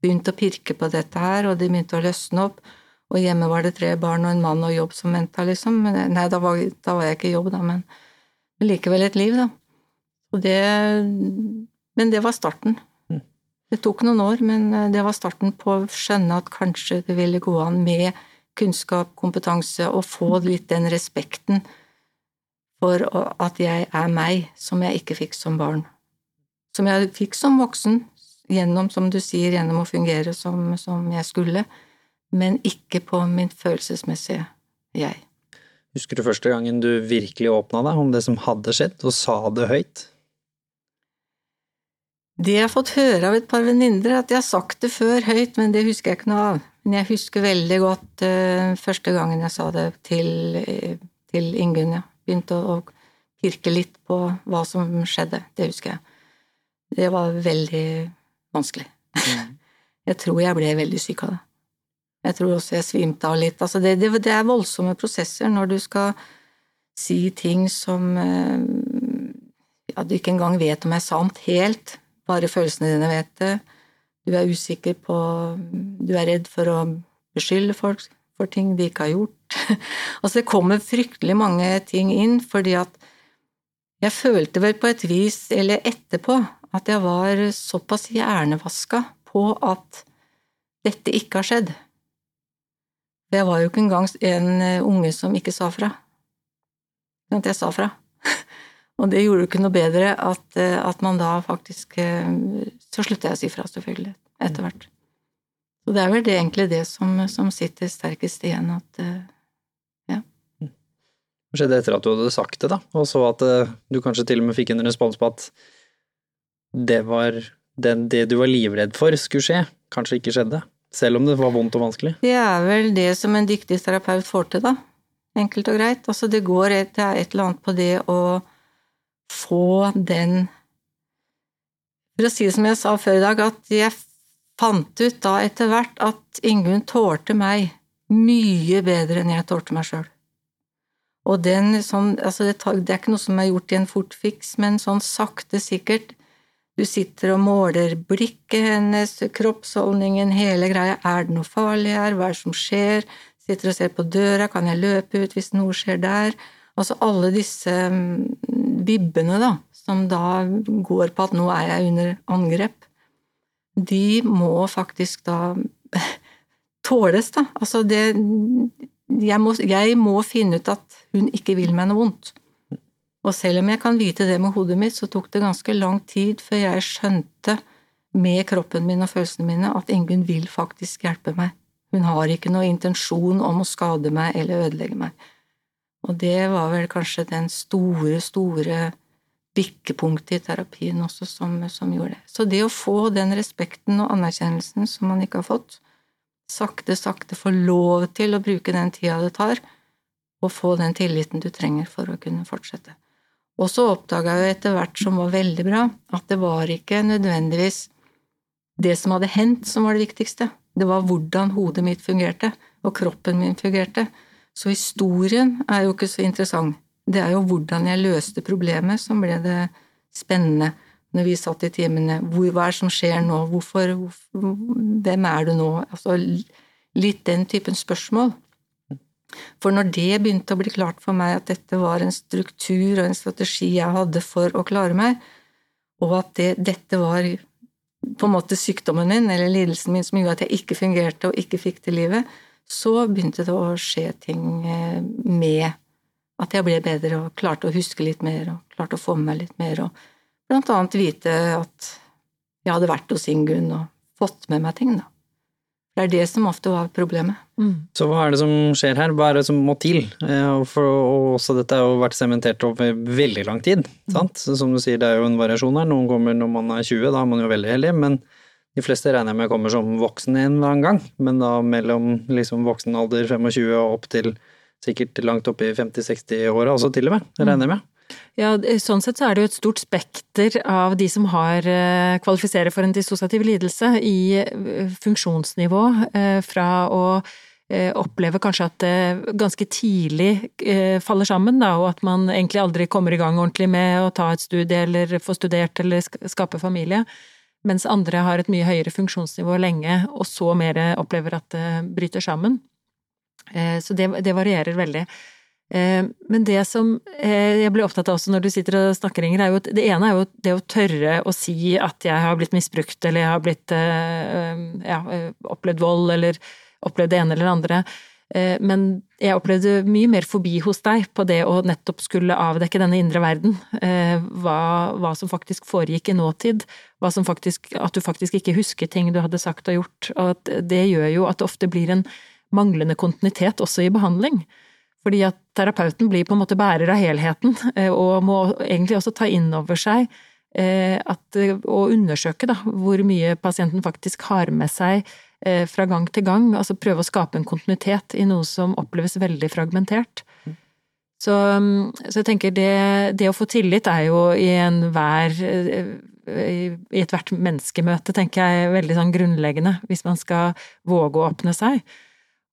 begynte å pirke på dette her, og de begynte å løsne opp. Og hjemme var det tre barn og en mann og jobb som venta, liksom. Nei, da var, da var, jeg ikke i jobb, da, men, men likevel et liv, da. Og det Men det var starten. Mm. Det tok noen år, men eh, det var starten på å skjønne at kanskje det ville gå an med kunnskap, kompetanse, og få litt den respekten for at jeg er meg, som jeg ikke fikk som barn. Som jeg fikk som voksen, gjennom, som du sier, gjennom å fungere som, som jeg skulle, men ikke på min følelsesmessige jeg. Husker du første gangen du virkelig åpna deg om det som hadde skjedd, og sa det høyt? Det jeg har fått høre av et par venninner, at jeg har sagt det før høyt, men det husker jeg ikke noe av. Men jeg husker veldig godt uh, første gangen jeg sa det til, til Ingunn, ja. Begynte å, å pirke litt på hva som skjedde. Det husker jeg. Det var veldig vanskelig. Mm. (laughs) Jeg tror jeg ble veldig syk av det. Jeg tror også jeg svimte av litt. Altså det, det, det, er voldsomme prosesser når du skal si ting som eh, ja, du ikke engang vet om er sant helt, bare følelsene dine vet det. Du er usikker på Du er redd for å beskylde folk for ting de ikke har gjort. (laughs) altså det kommer fryktelig mange ting inn, fordi at jeg følte vel på et vis, eller etterpå, at jeg var såpass hjernevaska på at dette ikke har skjedd. For jeg var jo ikke engang en eh, unge som ikke sa fra. At jeg sa fra. (laughs) Og det gjorde jo ikke noe bedre at, eh, at, man da faktisk eh, Så slutta jeg å si fra, selvfølgelig, etter hvert. Så det er vel det, egentlig det som, som sitter sterkest igjen, at ja. Hva skjedde etter at du hadde sagt det, da, og så at du kanskje til og med fikk en respons på at det var den, det du var livredd for skulle skje, kanskje ikke skjedde? Selv om det var vondt og vanskelig? Det er vel det som en dyktig terapeut får til, da. Enkelt og greit. Altså, det går et, et eller annet på det å få den For å si det som jeg sa før i dag, at jeg fant ut da etter hvert at Ingunn tålte meg mye bedre enn jeg tålte meg sjøl. Og den sånn, altså det, det, er ikke noe som er gjort i en fortfiks, men sånn sakte, sikkert du sitter og måler blikket hennes, kroppsholdningen, hele greia. Er det noe farlig her? Hva er det som skjer? Sitter og ser på døra. Kan jeg løpe ut hvis noe skjer der? Altså alle disse bibbene, vibbene, da, som da går på at nå er jeg under angrep, de må faktisk da (laughs) tåles, da. Altså det jeg må, jeg må finne ut at hun ikke vil meg noe vondt. Og selv om jeg kan vite det med hodet mitt, så tok det ganske lang tid før jeg skjønte med kroppen min og følelsene mine at Ingunn vil faktisk hjelpe meg. Hun har ikke noen intensjon om å skade meg eller ødelegge meg. Og det var vel kanskje den store, store bikkepunktet i terapien også som, som gjorde det. Så det å få den respekten og anerkjennelsen som man ikke har fått, sakte, sakte få lov til å bruke den tida det tar, og få den tilliten du trenger for å kunne fortsette. Og så oppdaga jeg etter hvert, som var veldig bra, at det var ikke nødvendigvis det som hadde hendt, som var det viktigste. Det var hvordan hodet mitt fungerte, og kroppen min fungerte. Så historien er jo ikke så interessant. Det er jo hvordan jeg løste problemet som ble det spennende når vi satt i timene. Hvor, hva er det som skjer nå? Hvorfor, Hvem er du nå? Altså litt den typen spørsmål. For når det begynte å bli klart for meg at dette var en struktur og en strategi jeg hadde for å klare meg, og at det, dette var på en måte sykdommen min eller lidelsen min som gjorde at jeg ikke fungerte og ikke fikk til livet, så begynte det å skje ting eh, med at jeg ble bedre og klarte å huske litt mer og klarte å få med meg litt mer, og blant annet vite at jeg hadde vært hos Ingunn og fått med meg ting, da. Det er det som ofte var problemet. Mm. Så hva er det som skjer her, hva er det som må til? Eh, for, og også dette har jo vært sementert over veldig lang tid, mm. sant? Så som du sier, det er jo en variasjon her. Noen kommer når man er 20, da er man jo veldig heldig, men de fleste regner jeg med kommer som voksen en eller annen gang. Men da mellom liksom voksen alder 25 og opp til sikkert langt opp i 50-60-åra også til og med, regner jeg med. Ja, sånn sett så er det jo et stort spekter av de som har eh, kvalifiserer for en dissosiativ lidelse i eh, funksjonsnivå, eh, fra å oppleve kanskje at det ganske tidlig faller sammen, da, og at man egentlig aldri kommer i gang ordentlig med å ta et studie eller få studert eller skape familie, mens andre har et mye høyere funksjonsnivå lenge, og så mer opplever at det bryter sammen. Så det, det varierer veldig. Eh, men det som eh, jeg blir opptatt av også når du sitter og snakker, Inger, er jo at det ene er jo det å tørre å si at jeg har blitt misbrukt, eller jeg har blitt eh, ja, opplevd vold, eller opplevd det ene eller det andre. Men jeg opplevde mye mer forbi hos deg på det å nettopp skulle avdekke denne indre verden. Hva, hva som faktisk foregikk i nåtid. Faktisk, at du faktisk ikke husker ting du hadde sagt og gjort. Og det gjør jo at det ofte blir en manglende kontinuitet også i behandling. Fordi at terapeuten blir på en måte bærer av helheten, eh, og må egentlig også ta inn over seg eh, at, og undersøke da, hvor mye pasienten faktisk har med seg eh, fra gang til gang. Altså prøve å skape en kontinuitet i noe som oppleves veldig fragmentert. Så, så jeg tenker det, det, å få tillit er jo i enhver i ethvert menneskemøte, tenker jeg, veldig sånn grunnleggende, hvis man skal våge å åpne seg.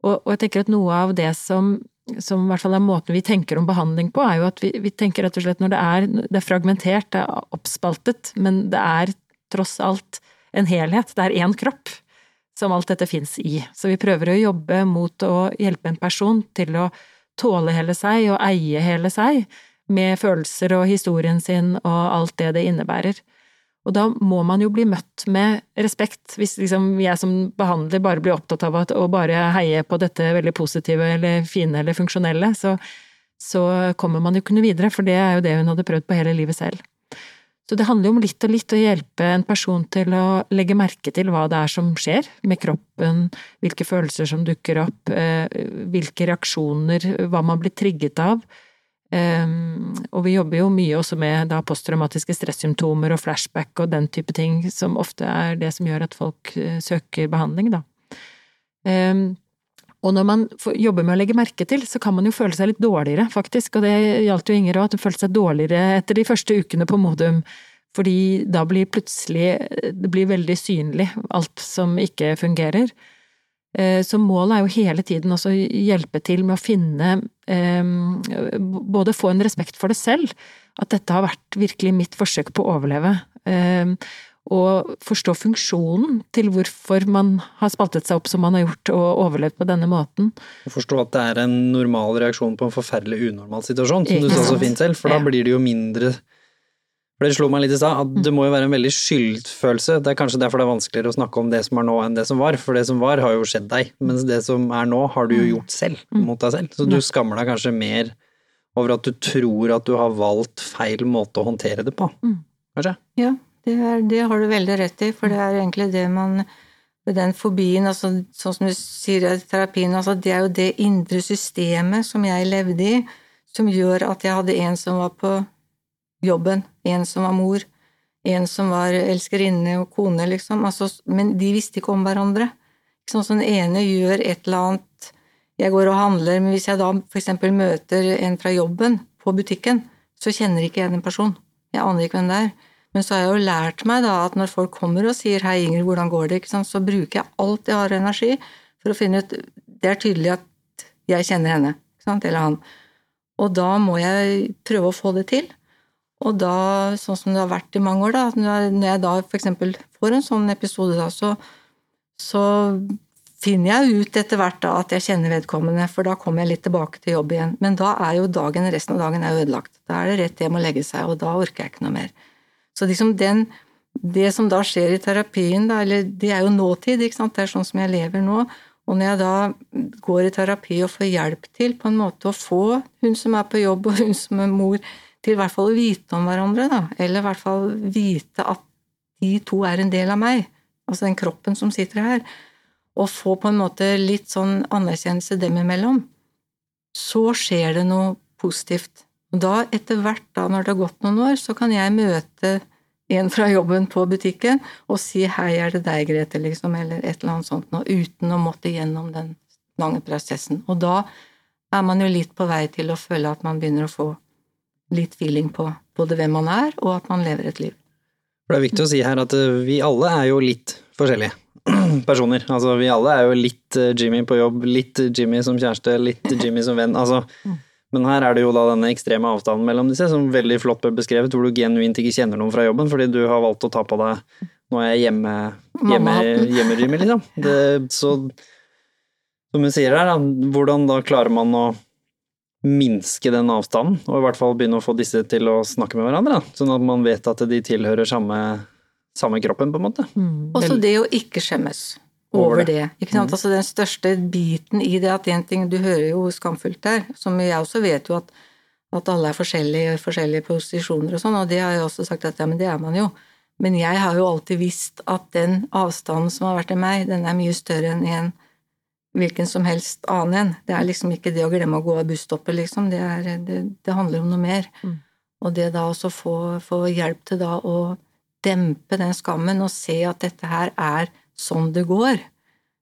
Og, og jeg tenker at noe av det som som i hvert fall er måten vi tenker om behandling på, er jo at vi, vi tenker rett og slett når det er, det er fragmentert, det er oppspaltet, men det er tross alt en helhet, det er én kropp som alt dette fins i. Så vi prøver å jobbe mot å hjelpe en person til å tåle hele seg og eie hele seg, med følelser og historien sin og alt det det innebærer. Og da må man jo bli møtt med respekt, hvis liksom jeg som behandler bare blir opptatt av å bare heie på dette veldig positive eller fine eller funksjonelle, så, så kommer man jo ikke noe videre, for det er jo det hun hadde prøvd på hele livet selv. Så det handler jo om litt og litt å hjelpe en person til å legge merke til hva det er som skjer med kroppen, hvilke følelser som dukker opp, eh, hvilke reaksjoner, hva man blir trigget av Um, og vi jobber jo mye også med da posttraumatiske stressymptomer og flashback og den type ting, som ofte er det som gjør at folk uh, søker behandling, da. Um, og når man jobber med å legge merke til, så kan man jo føle seg litt dårligere, faktisk, og det gjaldt jo Inger òg, at hun følte seg dårligere etter de første ukene på Modum, fordi da blir plutselig det blir veldig synlig alt som ikke fungerer. Eh, så målet er jo hele tiden også å hjelpe til med å finne eh, Både få en respekt for det selv, at dette har vært virkelig mitt forsøk på å overleve. Eh, og forstå funksjonen til hvorfor man har spaltet seg opp som man har gjort og overlevd på denne måten. Og forstå at det er en normal reaksjon på en forferdelig unormal situasjon, som du sa så fint selv, for da blir det jo mindre for Det slo meg litt i stad, at det må jo være en veldig skyldfølelse. Det er kanskje derfor det er vanskeligere å snakke om det som er nå enn det som var, for det som var har jo skjedd deg, mens det som er nå har du jo mm. gjort selv, mm. mot deg selv. Så du skammer deg kanskje mer over at du tror at du har valgt feil måte å håndtere det på, mm. kanskje? Ja, det, er, det har du veldig rett i, for det er egentlig det man Den fobien, altså, sånn som du sier i terapien, altså, det er jo det indre systemet som jeg levde i, som gjør at jeg hadde en som var på jobben, en som var mor, en som var elskerinne og kone, liksom. Altså, men de visste ikke om hverandre. Sånn som den ene gjør et eller annet Jeg går og handler, men hvis jeg da eksempel møter en fra jobben på butikken, så kjenner ikke jeg den personen. Jeg aner ikke hvem det er. Men så har jeg jo lært meg da at når folk kommer og sier 'hei, Ingrid, hvordan går det', så bruker jeg alt jeg har energi for å finne ut Det er tydelig at jeg kjenner henne, eller han. Og da må jeg prøve å få det til. Og da, sånn som det har vært i mange år, da, når jeg da eksempel får en sånn episode, da, så, så finner jeg ut etter hvert da at jeg kjenner vedkommende, for da kommer jeg litt tilbake til jobb igjen. Men da er jo dagen, resten av dagen er ødelagt. Da er det rett hjem å legge seg, og da orker jeg ikke noe mer. Så liksom den, det som da skjer i terapien, da, eller det er jo nåtid, ikke sant, det er sånn som jeg lever nå. Og når jeg da går i terapi og får hjelp til på en måte å få hun som er på jobb og hun som er mor, til i hvert fall å vite om hverandre, da, eller i hvert fall vite at de to er en del av meg, altså den kroppen som sitter her, og få på en måte litt sånn anerkjennelse dem imellom, så skjer det noe positivt. Og da, etter hvert, da, når det har gått noen år, så kan jeg møte en fra jobben på butikken og si 'hei, er det deg, Grete', liksom, eller et eller annet sånt noe, uten å måtte gjennom den lange prosessen. Og da er man jo litt på vei til å føle at man begynner å få litt feeling på både hvem man er, og at man lever et liv. For det er viktig å si her at eh, vi alle er jo litt forskjellige (clears throat) personer. Altså vi alle er jo litt eh, Jimmy på jobb, litt Jimmy som kjæreste, litt Jimmy som venn. Altså mm. Men her er det jo da denne ekstreme avstanden mellom disse, som veldig flott ble beskrevet, hvor du genuint ikke kjenner noen fra jobben fordi du har valgt å ta på deg Nå er jeg hjemme, hjemme, (laughs) hjemme liksom. Det, så som hun sier her, da, hvordan da klarer man å minske den avstanden, og i hvert fall begynne å få disse til å snakke med hverandre, da, sånn at man vet at de tilhører samme, samme kroppen, på en måte. Mm. Også det å ikke skjemmes over det. Ikke sant? Mm. Altså Den største biten i det at en ting Du hører jo skamfullt der, som jeg også vet jo at, at alle er forskjellige i forskjellige posisjoner og sånn, og det har jeg også sagt at ja, men det er man jo. Men jeg har jo alltid visst at den avstanden som har vært i meg, den er mye større enn en hvilken som helst annen en. Det er liksom ikke det å glemme å gå av busstoppet, liksom. Det, er, det, det, handler om noe mer. Mm. Og det da også få, få hjelp til da å dempe den skammen og se at dette her er sånn det går.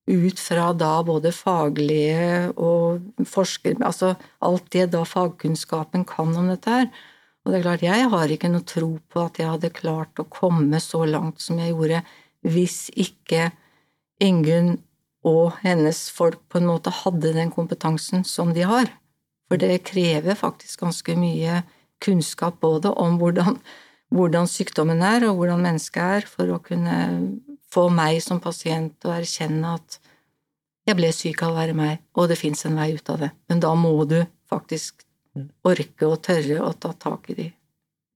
Ut fra da både faglige og forsker... Altså alt det da fagkunnskapen kan om dette her. Og det er klart, jeg har ikke noe tro på at jeg hadde klart å komme så langt som jeg gjorde, hvis ikke Ingunn og hennes folk på en måte hadde den kompetansen som de har. For det krever faktisk ganske mye kunnskap både om hvordan, hvordan sykdommen er, og hvordan mennesket er, for å kunne få meg som pasient å erkjenne at jeg ble syk av å være meg, og det fins en vei ut av det. Men da må du faktisk orke og tørre å ta tak i de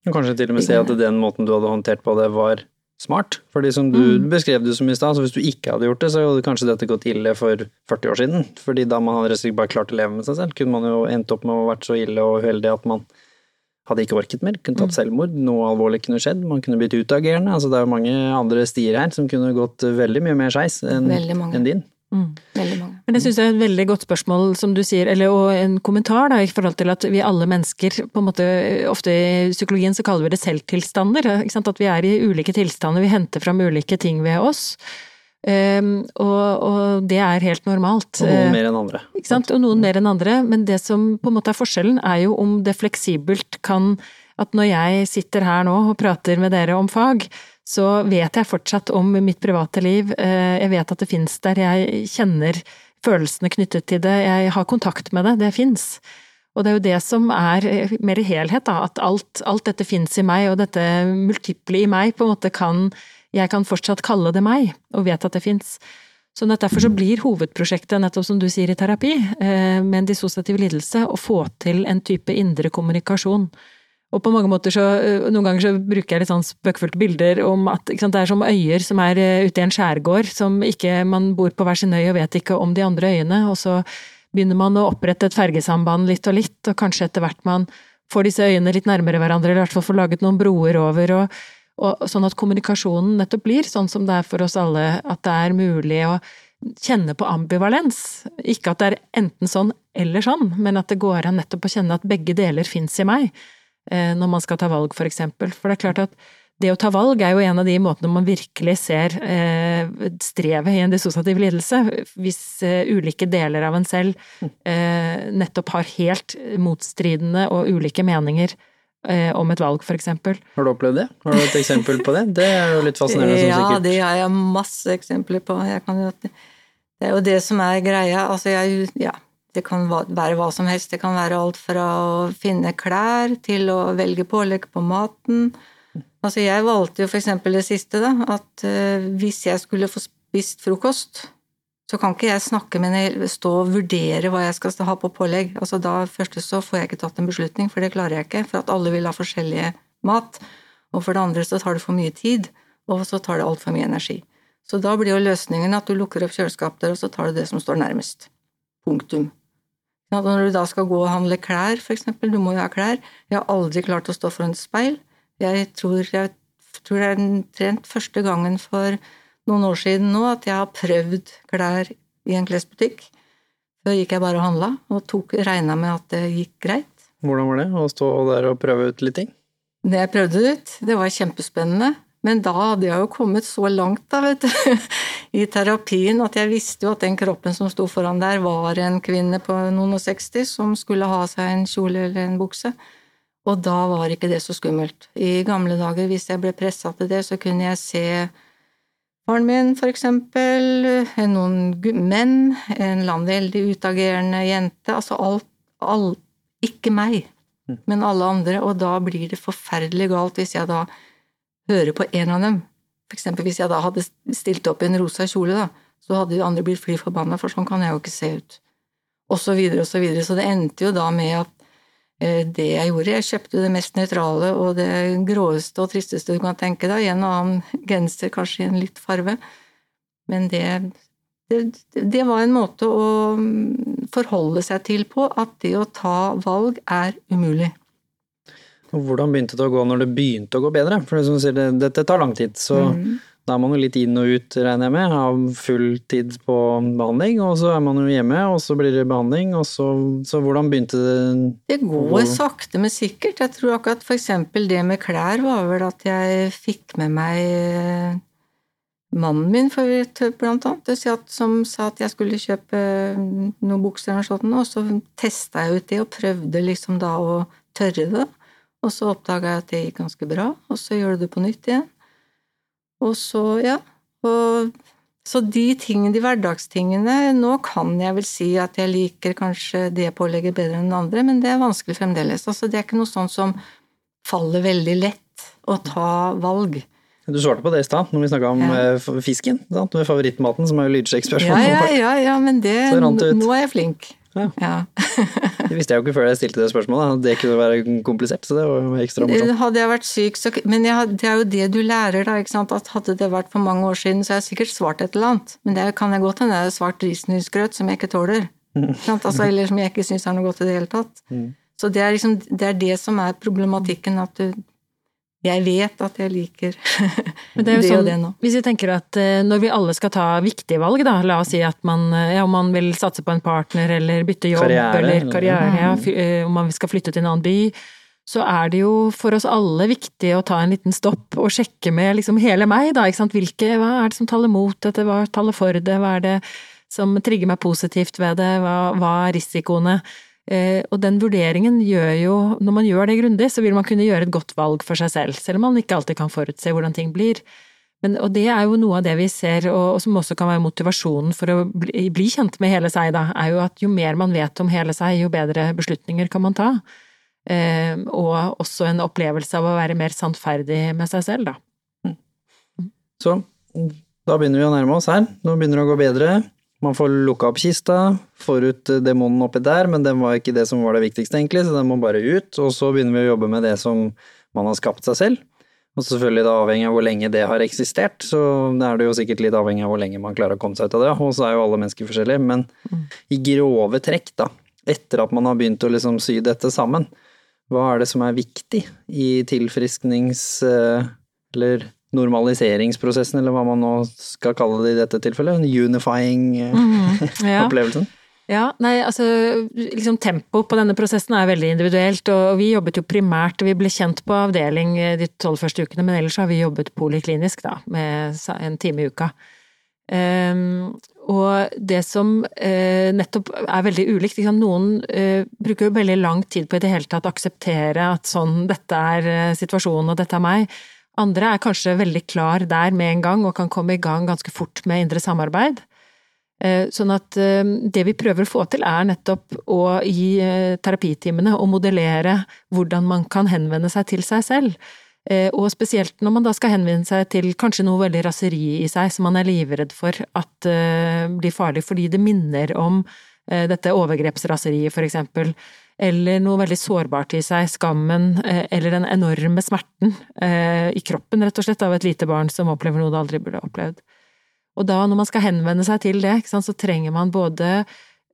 Kanskje til og med se at den måten du hadde håndtert på det, var smart. Fordi som du mm. beskrev det som i stad, så hvis du ikke hadde gjort det, så hadde kanskje dette gått ille for 40 år siden. Fordi da man hadde bare klart å leve med seg selv, kunne man jo endt opp med å ha vært så ille og uheldig at man hadde ikke orket mer, kunne tatt mm. selvmord, noe alvorlig kunne skjedd, man kunne blitt utagerende. Altså, det er jo mange andre stier her som kunne gått veldig mye mer skeis enn en din. Mm. Men det syns jeg er et veldig godt spørsmål, som du sier, eller og en kommentar da, i forhold til at vi alle mennesker, på en måte, ofte i psykologien så kaller vi det selvtilstander. At vi er i ulike tilstander, vi henter fram ulike ting ved oss. Um, og, og, det er helt normalt. Og noen mer enn andre. Ikke sant? Og noen mer enn andre, men det som på en måte er forskjellen, er jo om det fleksibelt kan At når jeg sitter her nå og prater med dere om fag, så vet jeg fortsatt om mitt private liv. Uh, jeg vet at det fins der, jeg kjenner følelsene knyttet til det, jeg har kontakt med det, det fins. Og det er jo det som er eh, mer i helhet, da, at alt, alt dette fins i meg, og dette multiple i meg på en måte kan jeg kan fortsatt kalle det meg, og vet at det fins. Så derfor så blir hovedprosjektet, nettopp som du sier i terapi, eh, med en dissosiativ lidelse, å få til en type indre kommunikasjon. Og på mange måter så, eh, noen ganger så bruker jeg litt sånn spøkefullte bilder om at sant, det er som øyer som er eh, ute i en skjærgård, som ikke Man bor på hver sin øy og vet ikke om de andre øyene, og så begynner man å opprette et fergesamband litt og litt, og kanskje etter hvert man får disse øyene litt nærmere hverandre, eller i hvert fall får laget noen broer over, og Og sånn at kommunikasjonen nettopp blir sånn som det er for oss alle, at det er mulig å kjenne på ambivalens. Ikke at det er enten sånn eller sånn, men at det går an nettopp å kjenne at begge deler fins i meg, når man skal ta valg, for eksempel. For det er klart at det å ta valg er jo en av de måtene man virkelig ser eh, strevet i en dissosiativ lidelse. Hvis eh, ulike deler av en selv eh, nettopp har helt motstridende og ulike meninger eh, om et valg, for eksempel. Har du opplevd det? Har du et eksempel på det? Det er jo litt fascinerende. som sikkert. Ja, det har jeg masse eksempler på. Jeg kan jo, det er jo det som er greia. Altså, jeg, ja, det kan være hva som helst. Det kan være alt fra å finne klær til å velge pålegg på maten Altså, jeg valgte jo for eksempel det siste, da, at uh, hvis jeg skulle få spist frokost, så kan ikke jeg snakke med henne, stå og vurdere hva jeg skal ha på pålegg. Altså, da først så får jeg ikke tatt en beslutning, for det klarer jeg ikke, for at alle vil ha forskjellige mat. Og for det andre så tar det for mye tid, og så tar det altfor mye energi. Så da blir jo løsningen at du lukker opp kjøleskapet og så tar du det som står nærmest. Punktum. Når du da skal gå og handle klær, eksempel, du må jo ha klær. Jeg har aldri klart å stå foran et speil. Jeg tror, jeg tror det er trent første gangen for noen år siden nå at jeg har prøvd klær i en klesbutikk. Før gikk jeg bare og handla, og regna med at det gikk greit. Hvordan var det å stå der og prøve ut litt ting? Det jeg prøvde ut, det var kjempespennende. Men da hadde jeg jo kommet så langt da, vet du, (laughs) i terapien at jeg visste jo at den kroppen som sto foran der, var en kvinne på noen og seksti som skulle ha seg en kjole eller en bukse. Og da var ikke det så skummelt. I gamle dager, hvis jeg ble pressa til det, så kunne jeg se faren min, for eksempel, noen menn, en eller veldig utagerende jente, altså alt, alt Ikke meg, mm. men alle andre, og da blir det forferdelig galt hvis jeg da hører på en av dem. For eksempel hvis jeg da hadde stilt opp i en rosa kjole, da, så hadde de andre blitt fly forbanna, for sånn kan jeg jo ikke se ut. Og så videre og så videre. Så det endte jo da med at Eh, det jeg gjorde. Jeg kjøpte det mest nøytrale og det gråeste og tristeste du kan tenke deg. En og annen genser, kanskje i en litt farve. Men det, det, det, var en måte å forholde seg til på, at det å ta valg er umulig. Hvordan begynte det å gå når det begynte å gå bedre? For som sier, dette tar lang tid, så mm. Da er man jo litt inn og ut, regner jeg med, av full tid på behandling. Og så er man jo hjemme, og så blir det behandling, og så, så hvordan begynte det? Det går sakte, men sikkert. Jeg tror akkurat eksempel det med klær var vel at jeg fikk med meg eh, mannen min, for, blant annet, som sa at jeg skulle kjøpe eh, noen bukser og sånt, og så testa jeg ut det og prøvde liksom da å tørre det. Og så oppdaga jeg at det gikk ganske bra, og så gjør du det på nytt igjen. Og så, ja. Og, så de tingene, de hverdagstingene Nå kan jeg vel si at jeg liker kanskje det pålegget bedre enn det andre, men det er vanskelig fremdeles. Altså, det er ikke noe sånt som faller veldig lett å ta valg. Du svarte på det i stad, når vi snakka om ja. Eh, fisken. Sant? Med favorittmaten, som er jo lydsjekkspørsmål. Ja, ja, ja, ja, men det, (laughs) nå er jeg flink. Ja. ja. (laughs) det visste jeg jo ikke før jeg stilte det spørsmålet, det kunne være komplisert. Så det var ekstra morsomt. Hadde jeg vært syk, så Men jeg, det er jo det du lærer, da. ikke sant? At hadde det vært for mange år siden, så har jeg sikkert svart et eller annet. Men det kan jeg godt hende jeg har svart risengrynsgrøt som jeg ikke tåler. Altså, eller som jeg ikke syns er noe godt i det hele tatt. Mm. Så det er, liksom, det er det som er problematikken, at du jeg vet at jeg liker (laughs) det, (laughs) det sånn, og det nå. Hvis vi tenker at eh, når vi alle skal ta viktige valg, da, la oss si at man, eh, ja, om man vil satse på en partner eller bytte jobb karriere, eller karriere, ja, eh, om man skal flytte til en annen by, så er det jo for oss alle viktig å ta en liten stopp og sjekke med liksom hele meg, da, ikke sant. Hvilke, hva er det som taler mot dette, hva taler for det, hva er det som trigger meg positivt ved det, hva, hva er risikoene? Eh, og den vurderingen gjør jo, når man gjør det grundig, så vil man kunne gjøre et godt valg for seg selv, selv om man ikke alltid kan forutse hvordan ting blir. Men, og det er jo noe av det vi ser, og, og som også kan være motivasjonen for å bli, bli, kjent med hele seg, da, er jo at jo mer man vet om hele seg, jo bedre beslutninger kan man ta. Eh, og også en opplevelse av å være mer sannferdig med seg selv, da. Mm. Så da begynner vi å nærme oss her. Nå begynner det å gå bedre. Man får lukka opp kista, får ut demonen oppi der, men den var ikke det som var det viktigste, egentlig, så den må bare ut. Og så begynner vi å jobbe med det som man har skapt seg selv. Og selvfølgelig da avhengig av hvor lenge det har eksistert, så er det jo sikkert litt avhengig av hvor lenge man klarer å komme seg ut av det, og så er jo alle mennesker forskjellige. Men i grove trekk, da, etter at man har begynt å liksom sy dette sammen, hva er det som er viktig i tilfrisknings... eller normaliseringsprosessen, eller hva man nå skal kalle det i dette tilfellet, unifying eh, Ja. (laughs) opplevelsen? Ja, nei, altså liksom tempo på denne prosessen er veldig individuelt, og vi jobbet jo primært, vi ble kjent på avdeling eh, de tolv første ukene, men ellers har vi jobbet poliklinisk, da, med en time i uka. Um, og det som uh, nettopp er veldig ulikt, liksom, noen uh, bruker jo veldig lang tid på i det hele tatt å akseptere at sånn, dette er situasjonen og dette er meg. Andre er kanskje veldig klar der med en gang og kan komme i gang ganske fort med indre samarbeid. Eh, Sånn at eh, det vi prøver å få til er nettopp å i eh, terapitimene å modellere hvordan man kan henvende seg til seg selv. Og spesielt når man da skal henvende seg til kanskje noe veldig raseri i seg som man er livredd for at blir farlig fordi det minner om dette overgrepsraseriet for eksempel. Eller noe veldig sårbart i seg, skammen, eh, eller den enorme smerten eh, i kroppen rett og slett av et lite barn som opplever noe det aldri burde opplevd. Og da, når man skal henvende seg til det, sant, så trenger man både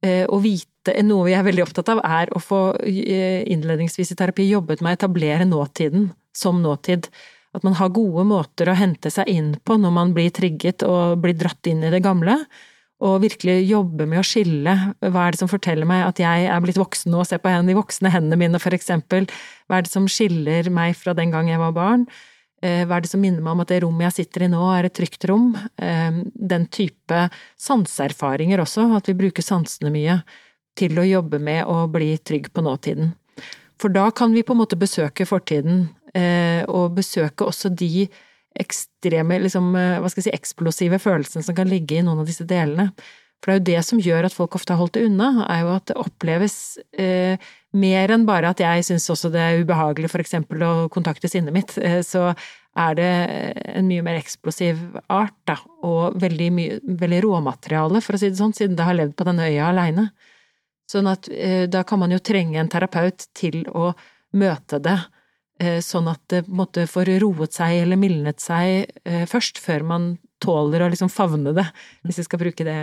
eh, å vite Noe vi er veldig opptatt av, er å få innledningsvis i terapi jobbet med å etablere nåtiden som nåtid. At man har gode måter å hente seg inn på når man blir trigget og blir dratt inn i det gamle. Og virkelig jobbe med å skille hva er det som forteller meg at jeg er blitt voksen nå, se på de voksne hendene mine for eksempel. Hva er det som skiller meg fra den gang jeg var barn? Eh, Hva er det som minner meg om at det rommet jeg sitter i nå er et trygt rom? Eh, Den type sanseerfaringer også, at vi bruker sansene mye til å jobbe med å bli trygg på nåtiden. For da kan vi på en måte besøke fortiden, eh, og besøke også de ekstreme, liksom, eh, hva skal jeg si, eksplosive følelsene som kan ligge i noen av disse delene. For det er jo det som gjør at folk ofte har holdt det unna, er jo at det oppleves eh, mer enn bare at jeg syns også det er ubehagelig for eksempel å kontakte sinnet mitt, eh, så er det en mye mer eksplosiv art, da, og veldig mye, veldig råmateriale, for å si det sånn, siden det har levd på denne øya aleine. Sånn at eh, da kan man jo trenge en terapeut til å møte det, eh, sånn at det måte får roet seg eller mildnet seg eh, først, før man tåler å liksom favne det, hvis vi skal bruke det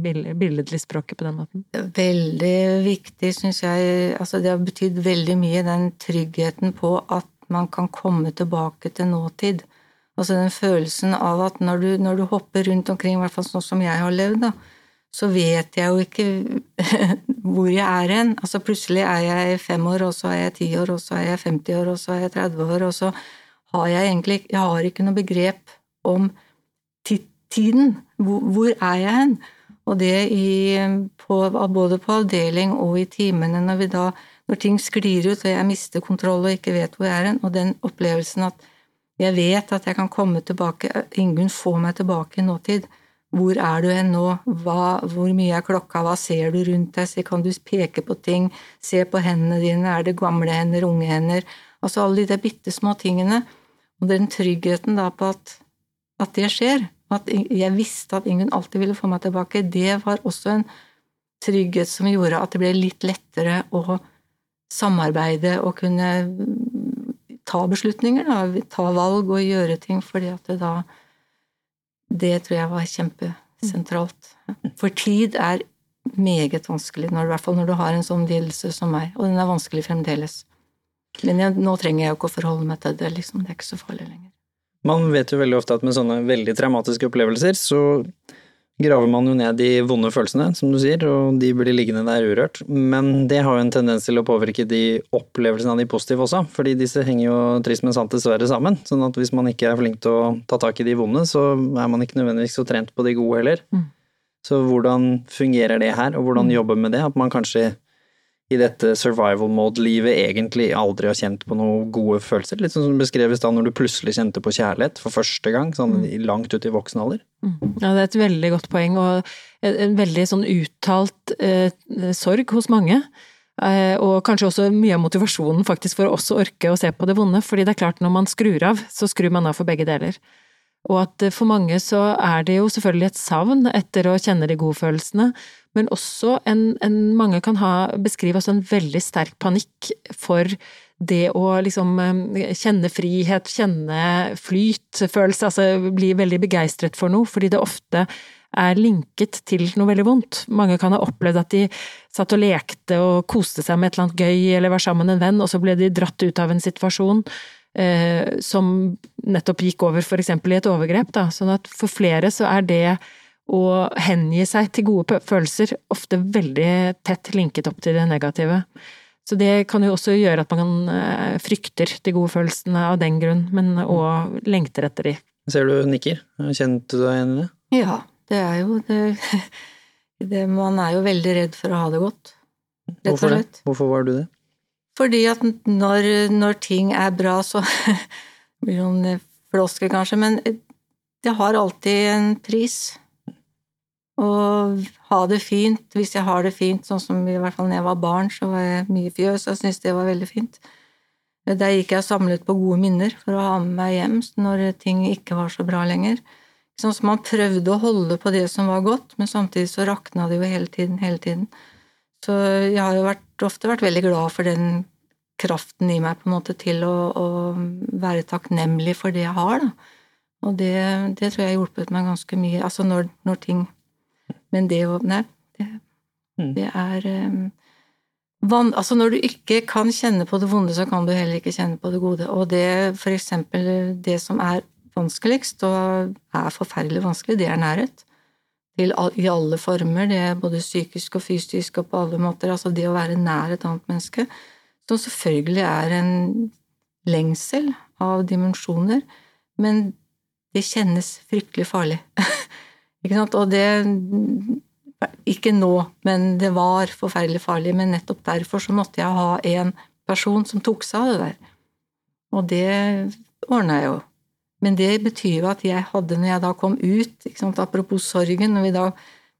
billedlige språket på den måten. Veldig viktig, syns jeg. Altså, det har betydd veldig mye, den tryggheten på at man kan komme tilbake til nåtid. Altså den følelsen av at når du, når du hopper rundt omkring, i hvert fall sånn som jeg har levd, da, så vet jeg jo ikke (laughs) hvor jeg er hen. Altså plutselig er jeg fem år, og så er jeg ti år, og så er jeg 50 år, og så er jeg 30 år, og så har jeg egentlig Jeg har ikke noe begrep om tiden. Hvor, hvor er jeg hen? Og det i, på, både på avdeling og i timene, når, vi da, når ting sklir ut og jeg mister kontroll og ikke vet hvor jeg er hen, og den opplevelsen at jeg vet at jeg kan komme tilbake, Ingunn får meg tilbake i nåtid. Hvor er du hen nå? Hva, hvor mye er klokka? Hva ser du rundt deg? Så Kan du peke på ting? Se på hendene dine. Er det gamle hender, unge hender? Altså alle de der bitte små tingene. Og den tryggheten da på at, at det skjer. At jeg visste at Ingunn alltid ville få meg tilbake. Det var også en trygghet som gjorde at det ble litt lettere å samarbeide og kunne ta beslutninger, da. Ta valg og gjøre ting, fordi at det da Det tror jeg var kjempesentralt. For tid er meget vanskelig, når, i hvert fall når du har en sånn lidelse som meg, og den er vanskelig fremdeles. Men jeg, nå trenger jeg jo ikke å forholde meg til det, liksom. Det er ikke så farlig lenger. Man vet jo veldig ofte at med sånne veldig traumatiske opplevelser, så graver man jo ned de vonde følelsene, som du sier, og de blir liggende der urørt. Men det har jo en tendens til å påvirke de opplevelsene av de positive også, fordi disse henger jo trist, men sant dessverre sammen. Sånn at hvis man ikke er flink til å ta tak i de vonde, så er man ikke nødvendigvis så trent på de gode heller. Mm. Så hvordan fungerer det her, og hvordan jobbe med det? At man kanskje i dette survival mode-livet egentlig aldri har kjent på noen gode følelser. Litt sånn som beskreves da når du plutselig kjente på kjærlighet for første gang, sånn mm. langt ut i voksen alder. Ja, det er et veldig godt poeng, og en, en veldig sånn uttalt eh, sorg hos mange. Eh, og kanskje også mye av motivasjonen faktisk for å også orke å se på det vonde, fordi det er klart når man skrur av, så skrur man av for begge deler. Og at eh, for mange så er det jo selvfølgelig et savn etter å kjenne de gode følelsene, men også en, en mange kan ha, beskrive også en veldig sterk panikk for det å liksom eh, kjenne frihet, kjenne flyt, følelse, altså bli veldig begeistret for noe, fordi det ofte er linket til noe veldig vondt. Mange kan ha opplevd at de satt og lekte og koste seg med et eller annet gøy, eller var sammen med en venn, og så ble de dratt ut av en situasjon eh, som nettopp gikk over f.eks. i et overgrep. Da. Sånn at for flere så er det å hengi seg til gode følelser ofte veldig tett linket opp til det negative. Så det kan jo også gjøre at man eh, frykter de gode følelsene av den grunn, men òg lengter etter de. Ser du nikker? Kjente du deg igjen i det? Ja, det er jo det, (laughs) det Man er jo veldig redd for å ha det godt. Rett og Hvorfor det? slett. Hvorfor var du det? Fordi at når, når ting er bra, så (laughs) blir noen floskel kanskje, men det har alltid en pris. Å ha det fint, hvis jeg har det fint, sånn som i hvert fall når jeg var barn, så var jeg mye fjøs, og jeg syntes det var veldig fint. Der gikk jeg og samlet på gode minner for å ha med meg hjem når ting ikke var så bra lenger. Sånn som man prøvde å holde på det som var godt, men samtidig så rakna det jo hele tiden, hele tiden. Så jeg har jo vært, ofte vært veldig glad for den kraften i meg på en måte til å, å være takknemlig for det jeg har, da. Og det, det tror jeg har hjulpet meg ganske mye. Altså når, når ting Men det å Nei, det, Mm. det er um, van, Altså når du ikke kan kjenne på det vonde, så kan du heller ikke kjenne på det gode. Og det for eksempel det som er vanskeligst, og er forferdelig vanskelig, det er nærhet. All- I alle former. Det er både psykisk og fysisk og på alle måter. Altså det å være nær et annet menneske. Som selvfølgelig er en lengsel av dimensjoner, men det kjennes fryktelig farlig. (laughs) ikke sant? Og det Ikke nå, men det var forferdelig farlig. Men nettopp derfor så måtte jeg ha en person som tok seg av det der. Og det ordna jeg jo. Men det betyr jo at jeg hadde, når jeg da kom ut, sant, apropos sorgen, når vi da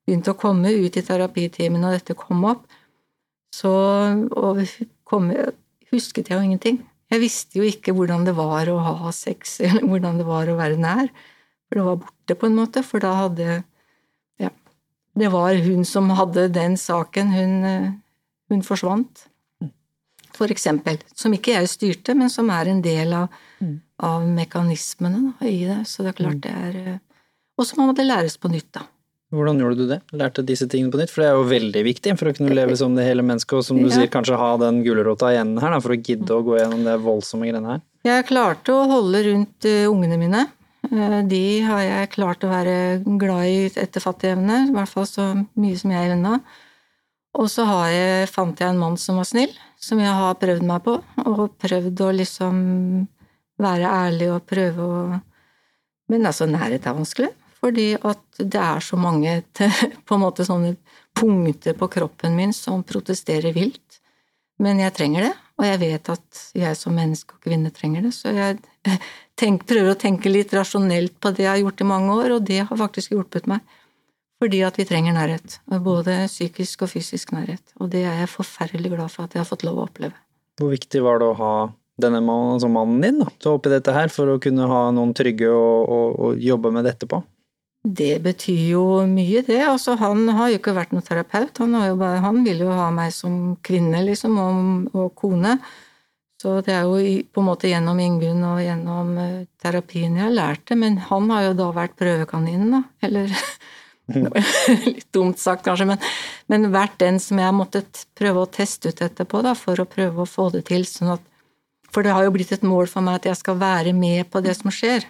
begynte å komme ut i terapitimen og dette kom opp, så kom, husket jeg jo ingenting. Jeg visste jo ikke hvordan det var å ha sex, (laughs) eller hvordan det var å være nær. For det var borte, på en måte, for da hadde Ja. Det var hun som hadde den saken. Hun, hun forsvant. For eksempel. Som ikke jeg styrte, men som er en del av, av mekanismene da, i det. Så det er klart det er eh, Og så må det læres på nytt, da. Hvordan gjorde du det? Lærte disse tingene på nytt? For det er jo veldig viktig for å kunne leve som det hele mennesket, og som du Ja. sier, kanskje ha den gulrota igjen her, da, for å gidde å gå gjennom det voldsomme greiene her. Jeg klarte å holde rundt eh, ungene mine. Eh, De har jeg klart å være glad i etter fattigevne, i hvert fall så mye som jeg unna. Og så har jeg, fant jeg en mann som var snill, som jeg har prøvd meg på, og prøvd å liksom være ærlig og prøve å Men altså, nærhet er vanskelig, fordi at det er så mange (laughs) på en måte sånne punkter på kroppen min som protesterer vilt. Men jeg trenger det, og jeg vet at jeg som menneske og kvinne trenger det, så jeg (laughs) tenk, prøver å tenke litt rasjonelt på det jeg har gjort i mange år, og det har faktisk hjulpet meg. Fordi at vi trenger nærhet, både psykisk og fysisk nærhet. Og det er jeg forferdelig glad for at jeg har fått lov å oppleve. Hvor viktig var det å ha denne mannen, altså mannen din, da, til oppi dette her, for å kunne ha noen trygge å, å, å jobbe med dette på? Det betyr jo mye, det. Altså, han har jo ikke vært noen terapeut. Han, har jo bare, han vil jo ha meg som kvinne, liksom, og, og kone. Så det er jo på en måte gjennom Ingunn og gjennom eh, terapien jeg har lært det, men han har jo da vært prøvekaninen, da. Eller (laughs) litt dumt sagt, kanskje, men, men vært den som jeg har måttet prøve å teste ut etterpå, da, for å prøve å få det til. Sånn at, for det har jo blitt et mål for meg at jeg skal være med på det som skjer.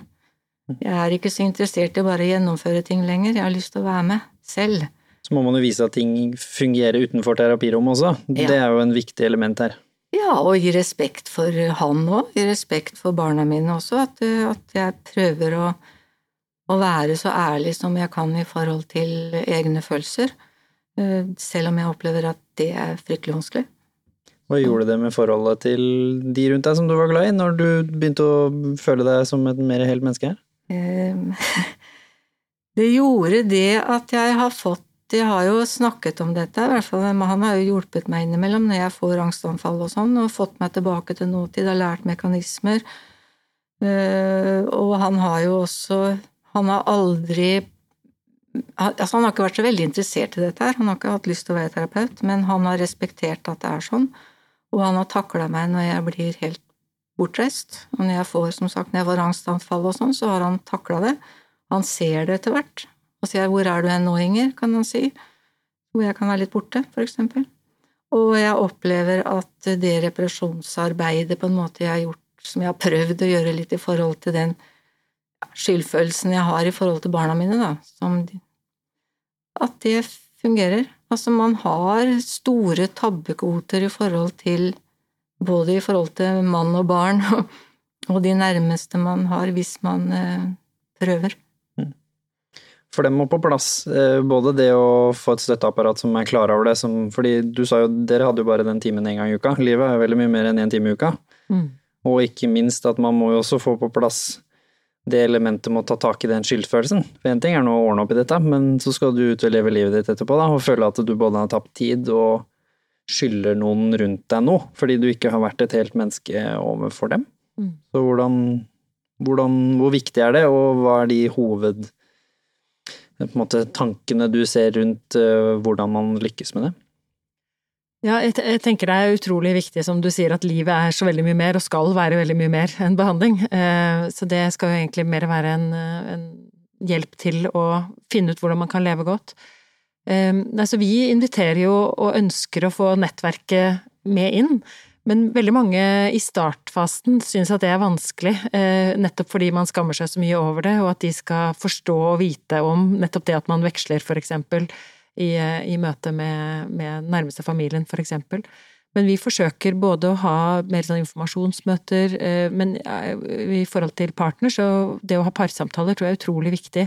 Jeg er ikke så interessert i bare å gjennomføre ting lenger, jeg har lyst til å være med selv. Så må man jo vise at ting fungerer utenfor terapirommet også. Ja. Det er jo en viktig element her. Ja, og gi respekt for han òg, gi respekt for barna mine også, at, eh, at jeg prøver å, å være så ærlig som jeg kan i forhold til egne følelser, eh, selv om jeg opplever at det er fryktelig vanskelig. Hva gjorde det med forholdet til de rundt deg som du var glad i, når du begynte å føle deg som et mer helt menneske her? Eh, (laughs) Det gjorde det at jeg har fått Jeg har jo snakket om dette, i hvert fall, han har jo hjulpet meg innimellom når jeg får angstanfall og sånn, og fått meg tilbake til nåtid, har lært mekanismer. Eh, Og han har jo også Han har aldri Altså, han har ikke vært så veldig interessert i dette her, han har ikke hatt lyst til å være terapeut, men han har respektert at det er sånn, og han har takla meg når jeg blir helt bortreist. Og når jeg får, som sagt, når jeg får angstanfall og sånn, så har han takla det. Han ser det etter hvert. Og sier 'hvor er du hen nå, Inger', kan han si. Hvor jeg kan være litt borte, for eksempel. Og jeg opplever at det reparasjonsarbeidet på en måte jeg har gjort som jeg har prøvd å gjøre litt i forhold til den skyldfølelsen jeg har i forhold til barna mine, da, som At det fungerer. Altså, man har store tabbekvoter i forhold til Både i forhold til mann og barn (laughs) og de nærmeste man har, hvis man eh, prøver. For det må på plass, eh, både det å få et støtteapparat som er klar over det, som, fordi du sa jo dere hadde jo bare den timen en gang i uka. Livet er veldig mye mer enn én time i uka. Mm. Og ikke minst at man må jo også få på plass det elementet med å ta tak i den skyldfølelsen. For én ting er nå å ordne opp i dette, men så skal du ut og leve livet ditt etterpå da, og føle at du både har tapt tid og skylder noen rundt deg noe, fordi du ikke har vært et helt menneske overfor dem. Mm. Så hvordan, hvordan, hvor viktig er det, og hva er de hoved på en måte, tankene du ser rundt uh, hvordan man lykkes med det? Ja, jeg, tenker det er utrolig viktig, som du sier, at livet er så veldig mye mer, og skal være veldig mye mer enn behandling. Eh, så det skal jo egentlig mer være en, en, hjelp til å finne ut hvordan man kan leve godt. Eh, vi inviterer jo og ønsker å få nettverket med inn, men veldig mange i startfasen syns at det er vanskelig, eh, nettopp fordi man skammer seg så mye over det, og at de skal forstå og vite om nettopp det at man veksler, for eksempel i, i møte med, med nærmeste familien, for eksempel. Men vi forsøker både å ha mer sånn informasjonsmøter, eh, men i forhold til partner, så det å ha parsamtaler tror jeg er utrolig viktig.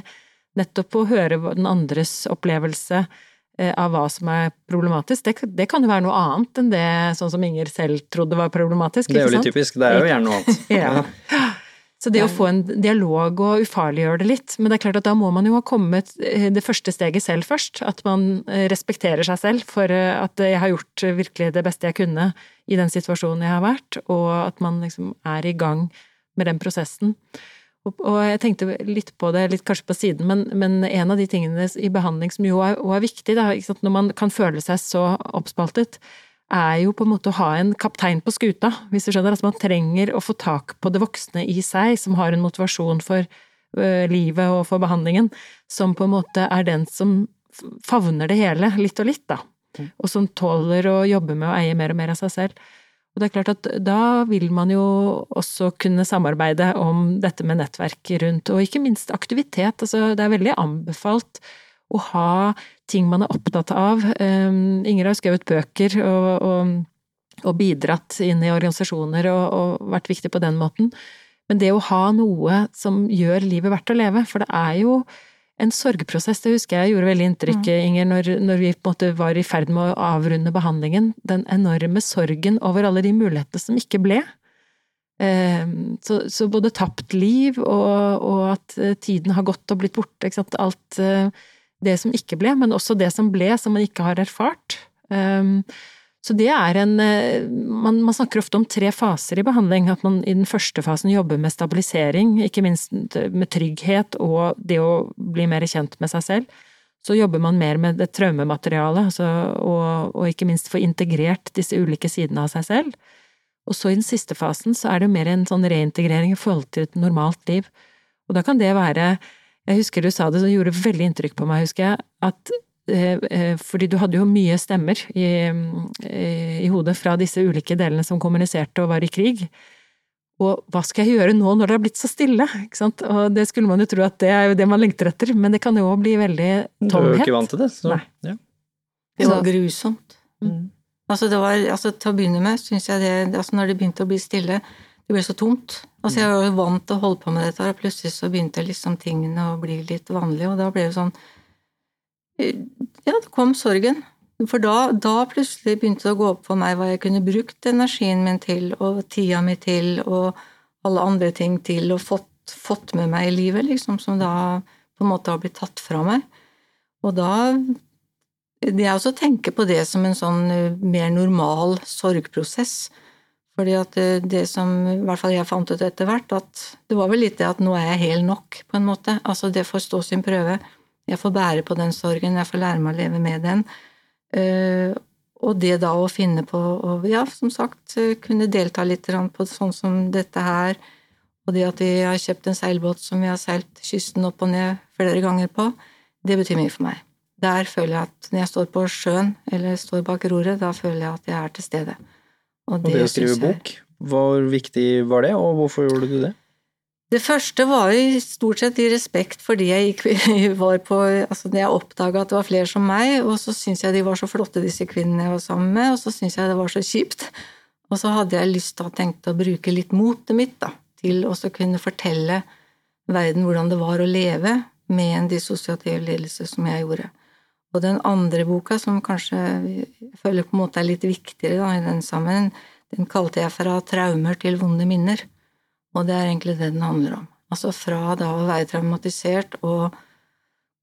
Nettopp å høre den andres opplevelse eh, av hva som er problematisk. Det, det, kan jo være noe annet enn det sånn som Inger selv trodde var problematisk. Det er jo litt typisk, det er jo gjerne noe annet. (laughs) ja. Så det å få en dialog og ufarliggjøre det litt, men det er klart at da må man jo ha kommet eh, det første steget selv først. At man eh, respekterer seg selv for eh, at jeg har gjort virkelig det beste jeg kunne i den situasjonen jeg har vært, og at man liksom er i gang med den prosessen. Og, jeg tenkte litt på det, litt kanskje på siden, men, men en av de tingene i behandling som jo er, er viktig, da, når man kan føle seg så oppspaltet, er jo på en måte å ha en kaptein på skuta, hvis du skjønner. Altså man trenger å få tak på det voksne i seg, som har en motivasjon for uh, livet og for behandlingen, som på en måte er den som favner det hele, litt og litt, da. Mm. Og som tåler å jobbe med å eie mer og mer av seg selv. Og det er klart at da vil man jo også kunne samarbeide om dette med nettverk rundt, og ikke minst aktivitet. Altså det er veldig anbefalt å ha ting man er opptatt av. Um, Inger har skrevet bøker og, og, og, bidratt inn i organisasjoner og, og, vært viktig på den måten. Men det å ha noe som gjør livet verdt å leve, for det er jo en sorgprosess, det husker jeg gjorde veldig inntrykk, mm. Inger, når, når, vi på en måte var i ferd med å avrunde behandlingen. Den enorme sorgen over alle de mulighetene som ikke ble. Ehm, så, så både tapt liv og, og, at eh, tiden har gått og blitt borte, ikke sant. Alt eh, det som ikke ble, men også det som ble, som man ikke har erfart. Um, så det er en eh, man, man, snakker ofte om tre faser i behandling. At man i den første fasen jobber med stabilisering, ikke minst med trygghet og det å bli mer kjent med seg selv. Så jobber man mer med det traumematerialet, altså, og, og, ikke minst få integrert disse ulike sidene av seg selv. Og så i den siste fasen så er det mer en sånn reintegrering i forhold til et normalt liv. Og da kan det være jeg husker du sa det, det gjorde veldig inntrykk på meg, husker jeg, at eh, eh, fordi du hadde jo mye stemmer i, eh, i, hodet fra disse ulike delene som kommuniserte og var i krig. Og hva skal jeg gjøre nå når det har blitt så stille? Ikke sant? Og det skulle man jo tro at det er jo det man lengter etter, men det kan jo bli veldig tomhet. Du er jo ikke vant til det, så Nei. Ja. Det var grusomt. Mm. Altså, det var, altså, til å begynne med syns jeg det altså Når det begynte å bli stille, det ble så tomt. Altså, jeg var jo vant til å holde på med dette, og plutselig så begynte liksom tingene å bli litt vanlige, og da ble det sånn Ja, det kom sorgen. For da, da, plutselig begynte det å gå opp for meg hva jeg kunne brukt energien min til, og tida mi til, og alle andre ting til, og fått, fått med meg i livet, liksom, som da på en måte har blitt tatt fra meg. Og da er også tenker på det som en sånn eh, mer normal sorgprosess. Fordi at det som i hvert fall jeg fant ut etter hvert, at det var vel litt det at nå er jeg hel nok, på en måte. Altså det får stå sin prøve. Jeg får bære på den sorgen, jeg får lære meg å leve med den. Eh, og det da å finne på å, ja, som sagt, kunne delta litt på sånn som dette her, og det at vi har kjøpt en seilbåt som vi har seilt kysten opp og ned flere ganger på, det betyr mye for meg. Der føler jeg at når jeg står på sjøen eller står bak roret, da føler jeg at jeg er til stede. Og det, og det å skrive bok Hvor viktig var det, og hvorfor gjorde du det? Det første var jo stort sett i respekt fordi jeg gikk, var på altså jeg oppdaga at det var flere som meg, og så syntes jeg de var så flotte, disse kvinnene jeg var sammen med, og så syntes jeg det var så kjipt. Og så hadde jeg lyst til å tenke å bruke litt motet mitt da, til å kunne fortelle verden hvordan det var å leve med en dissosiativ lidelse som jeg gjorde. Og den andre boka, som kanskje jeg føler på en måte er litt viktigere da, i den sammen, den kalte jeg Fra traumer til vonde minner. Og det er egentlig det den handler om. Altså fra da å være traumatisert og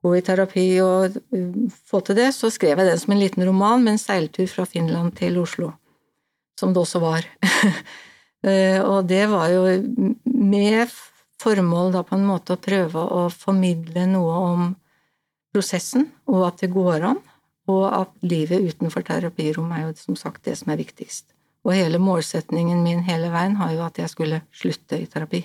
gå i terapi og uh, få til det, så skrev jeg den som en liten roman med en seiltur fra Finland til Oslo, som det også var. Uh, (laughs) og det var jo med formål da på en måte å prøve å formidle noe om prosessen, og at det går an, og at livet utenfor terapirom er jo som sagt det som er viktigst. Og hele målsetningen min hele veien har jo at jeg skulle slutte i terapi.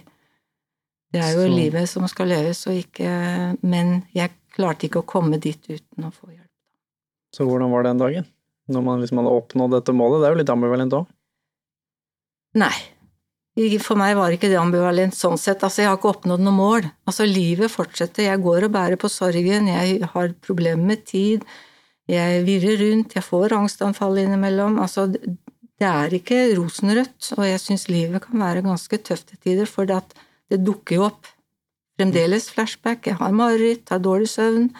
Det er jo Så. livet som skal leves, og ikke Men jeg klarte ikke å komme dit uten å få hjelp. Så hvordan var den dagen? Når man liksom hadde oppnådd dette målet? Det er jo litt ambivalent òg? Nei. For meg var ikke det ambivalent sånn sett. Altså, jeg har ikke oppnådd noe mål. Altså, livet fortsetter. Jeg går og bærer på sorgen, jeg har problemer med tid, jeg virrer rundt, jeg får angstanfall innimellom. Altså, det er ikke rosenrødt, og jeg syns livet kan være ganske tøft til tider, for det dukker jo opp fremdeles flashback, jeg har mareritt, har dårlig søvn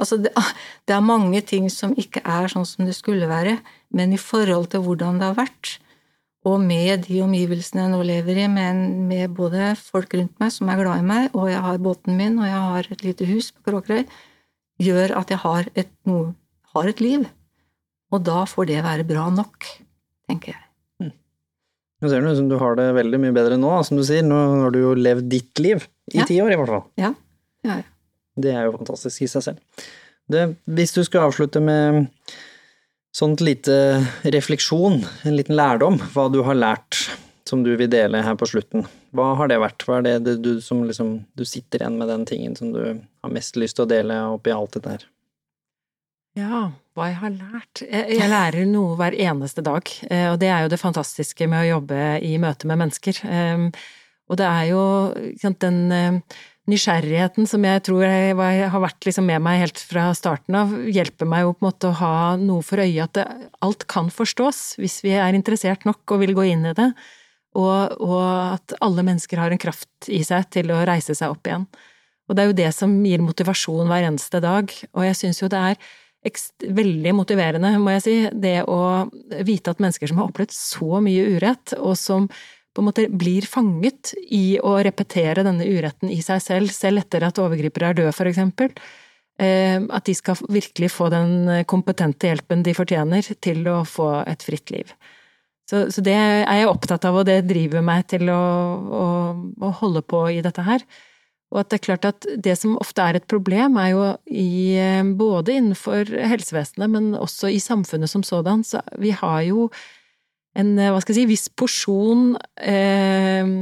Altså, det, det, er mange ting som ikke er sånn som det skulle være, men i forhold til hvordan det har vært, og med de omgivelsene jeg nå lever i, med, med både folk rundt meg som er glad i meg, og jeg har båten min, og jeg har et lite hus på Kråkerøy, gjør at jeg har et, noe, har et liv. Og da får det være bra nok tenker jeg. Mm. Nå ser det ut som du har det veldig mye bedre nå, som du sier. Nå har du jo levd ditt liv. I ti år, i hvert fall. Ja. Ja, ja. Det er jo fantastisk i seg selv. Det, hvis du skulle avslutte med sånt lite refleksjon, en liten lærdom, hva du har lært som du vil dele her på slutten, hva har det vært? Hva er det, du som liksom Du sitter igjen med den tingen som du har mest lyst til å dele oppi alt dette her? Ja, hva jeg har lært? Jeg, jeg, lærer noe hver eneste dag, eh, og det er jo det fantastiske med å jobbe i møte med mennesker. Og det er jo den eh, nysgjerrigheten som jeg tror jeg har vært liksom med meg helt fra starten av, hjelper meg jo på en måte å ha noe for øye at det, alt kan forstås, hvis vi er interessert nok og vil gå inn i det, og, og at alle mennesker har en kraft i seg til å reise seg opp igjen. Og det er jo det som gir motivasjon hver eneste dag, og jeg syns jo det er veldig motiverende, må jeg si, det å vite at mennesker som har opplevd så mye urett, og som på en måte blir fanget i å repetere denne uretten i seg selv, selv etter at overgripere er døde, for eksempel, eh, at de skal virkelig få den kompetente hjelpen de fortjener til å få et fritt liv. Så, så det er jeg opptatt av, og det driver meg til å, å, å holde på i dette her. Og at det er klart at det som ofte er et problem, er jo i, eh, både innenfor helsevesenet, men også i samfunnet som sådan. Så vi har jo en eh, hva skal jeg si, viss porsjon eh,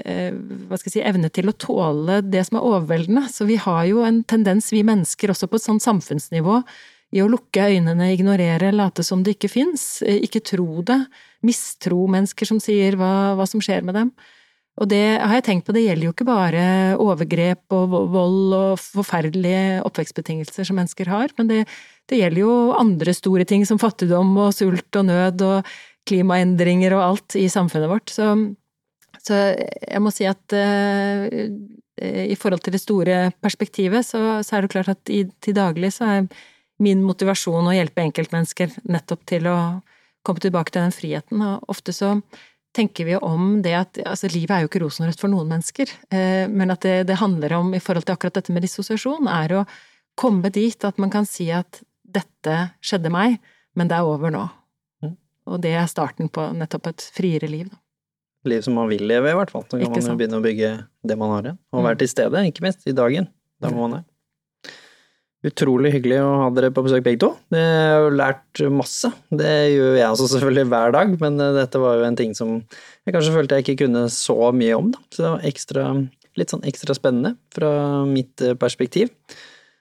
eh, hva skal jeg si, evne til å tåle det som er overveldende. Så vi har jo en tendens, vi mennesker, også på et sånt samfunnsnivå, i å lukke øynene, ignorere, late som det ikke fins, eh, ikke tro det, mistro mennesker som sier hva, hva som skjer med dem. Og det har jeg tenkt på, det gjelder jo ikke bare overgrep og vold og forferdelige oppvekstbetingelser som mennesker har, men det, det gjelder jo andre store ting som fattigdom og sult og nød og klimaendringer og alt i samfunnet vårt. Så, så jeg må si at uh, i forhold til det store perspektivet, så, så er det klart at i, til daglig så er min motivasjon å hjelpe enkeltmennesker nettopp til å komme tilbake til den friheten, og ofte så tenker vi om det at altså, livet er jo ikke rosenrødt for noen mennesker, eh, men at det, det, handler om, i forhold til akkurat dette med dissosiasjon, er å komme dit at man kan si at dette skjedde meg, men det er over nå. Og det er starten på nettopp et friere liv. Da. Liv som man vil leve, i hvert fall. Så kan man jo begynne å bygge det man har igjen. Og være mm. til stede, ikke minst, i dagen. Der man det. Utrolig hyggelig å ha dere på besøk begge to. Det har jo lært masse. Det gjør jeg også selvfølgelig hver dag, men eh, dette var jo en ting som jeg kanskje følte jeg ikke kunne så mye om, da. Så det var ekstra, litt sånn ekstra spennende fra mitt eh, perspektiv.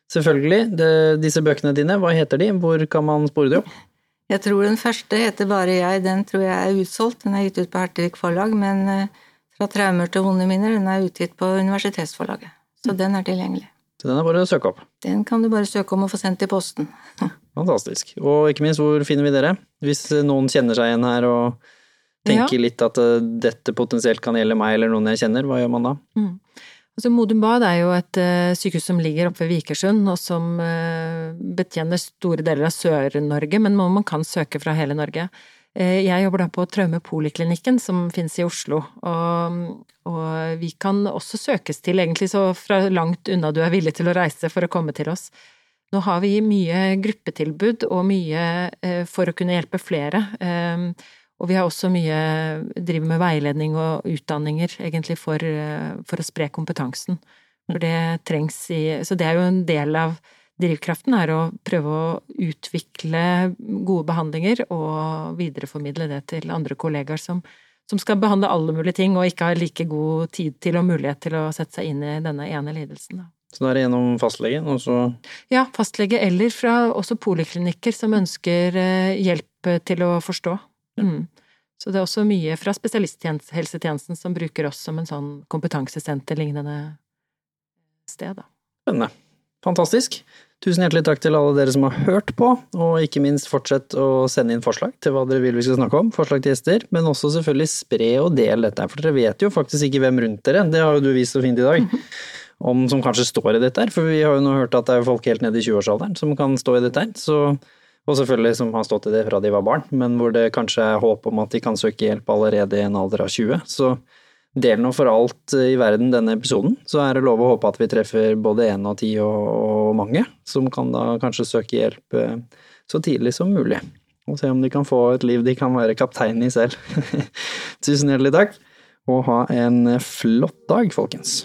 Selvfølgelig, det, disse bøkene dine, hva heter de, hvor kan man spore dem? Jeg tror den første heter Bare jeg, den tror jeg er utsolgt. Den er gitt ut på Hertevik forlag, men eh, Fra traumer til vonde minner, den er utgitt på universitetsforlaget. Så den er tilgjengelig. Så den er bare å søke opp. Den kan du bare søke om å få sendt i posten. (laughs) Fantastisk. Og ikke minst, hvor finner vi dere? Hvis noen kjenner seg igjen her og tenker litt at eh, dette potensielt kan gjelde meg eller noen jeg kjenner, hva gjør man da? Mm. Altså, Modum Bad er jo et uh, sykehus som ligger oppe ved Vikersund, og som uh, betjener store deler av Sør-Norge, men man kan søke fra hele Norge. Uh, jeg jobber da på Traumepoliklinikken, som finnes i Oslo, og, og, vi kan også søkes til, egentlig, så fra langt unna du er villig til å reise for å komme til oss. Nå har vi mye gruppetilbud og mye for å kunne hjelpe flere. Uh, og vi har også mye driver med veiledning og utdanninger, egentlig, for, for, å spre kompetansen. For det trengs i Så det er jo en del av drivkraften, er å prøve å utvikle gode behandlinger og videreformidle det til andre kollegaer som, som skal behandle alle mulige ting, og ikke har like god tid til og mulighet til å sette seg inn i denne ene lidelsen. Da. Så da er det gjennom fastlegen, og så Ja, fastlege, eller fra også poliklinikker som ønsker eh, hjelp til å forstå. Mm. Så det er også mye fra spesialisthelsetjenesten som bruker oss som en sånn kompetansesenter-lignende sted, da. Spennende. Fantastisk. Tusen hjertelig takk til alle dere som har hørt på, og ikke minst fortsett å sende inn forslag til hva dere vil vi skal snakke om, forslag til gjester, men også selvfølgelig spre og del dette, for dere vet jo faktisk ikke hvem rundt dere, det har jo du vist så fint i dag, (laughs) om som kanskje står i dette her, for vi har jo nå hørt at det er folk helt nede i 20-årsalderen som kan stå i dette her, så og selvfølgelig som har stått i det fra de var barn, men hvor det kanskje er håp om at de kan søke hjelp allerede i en alder av 20. Så del nå for alt i verden denne episoden, så er det lov å håpe at vi treffer både én og ti og, og, mange, som kan da kanskje søke hjelp eh, så tidlig som mulig. Og se om de kan få et liv de kan være kaptein i selv. (laughs) Tusen hjertelig takk, og ha en flott dag, folkens.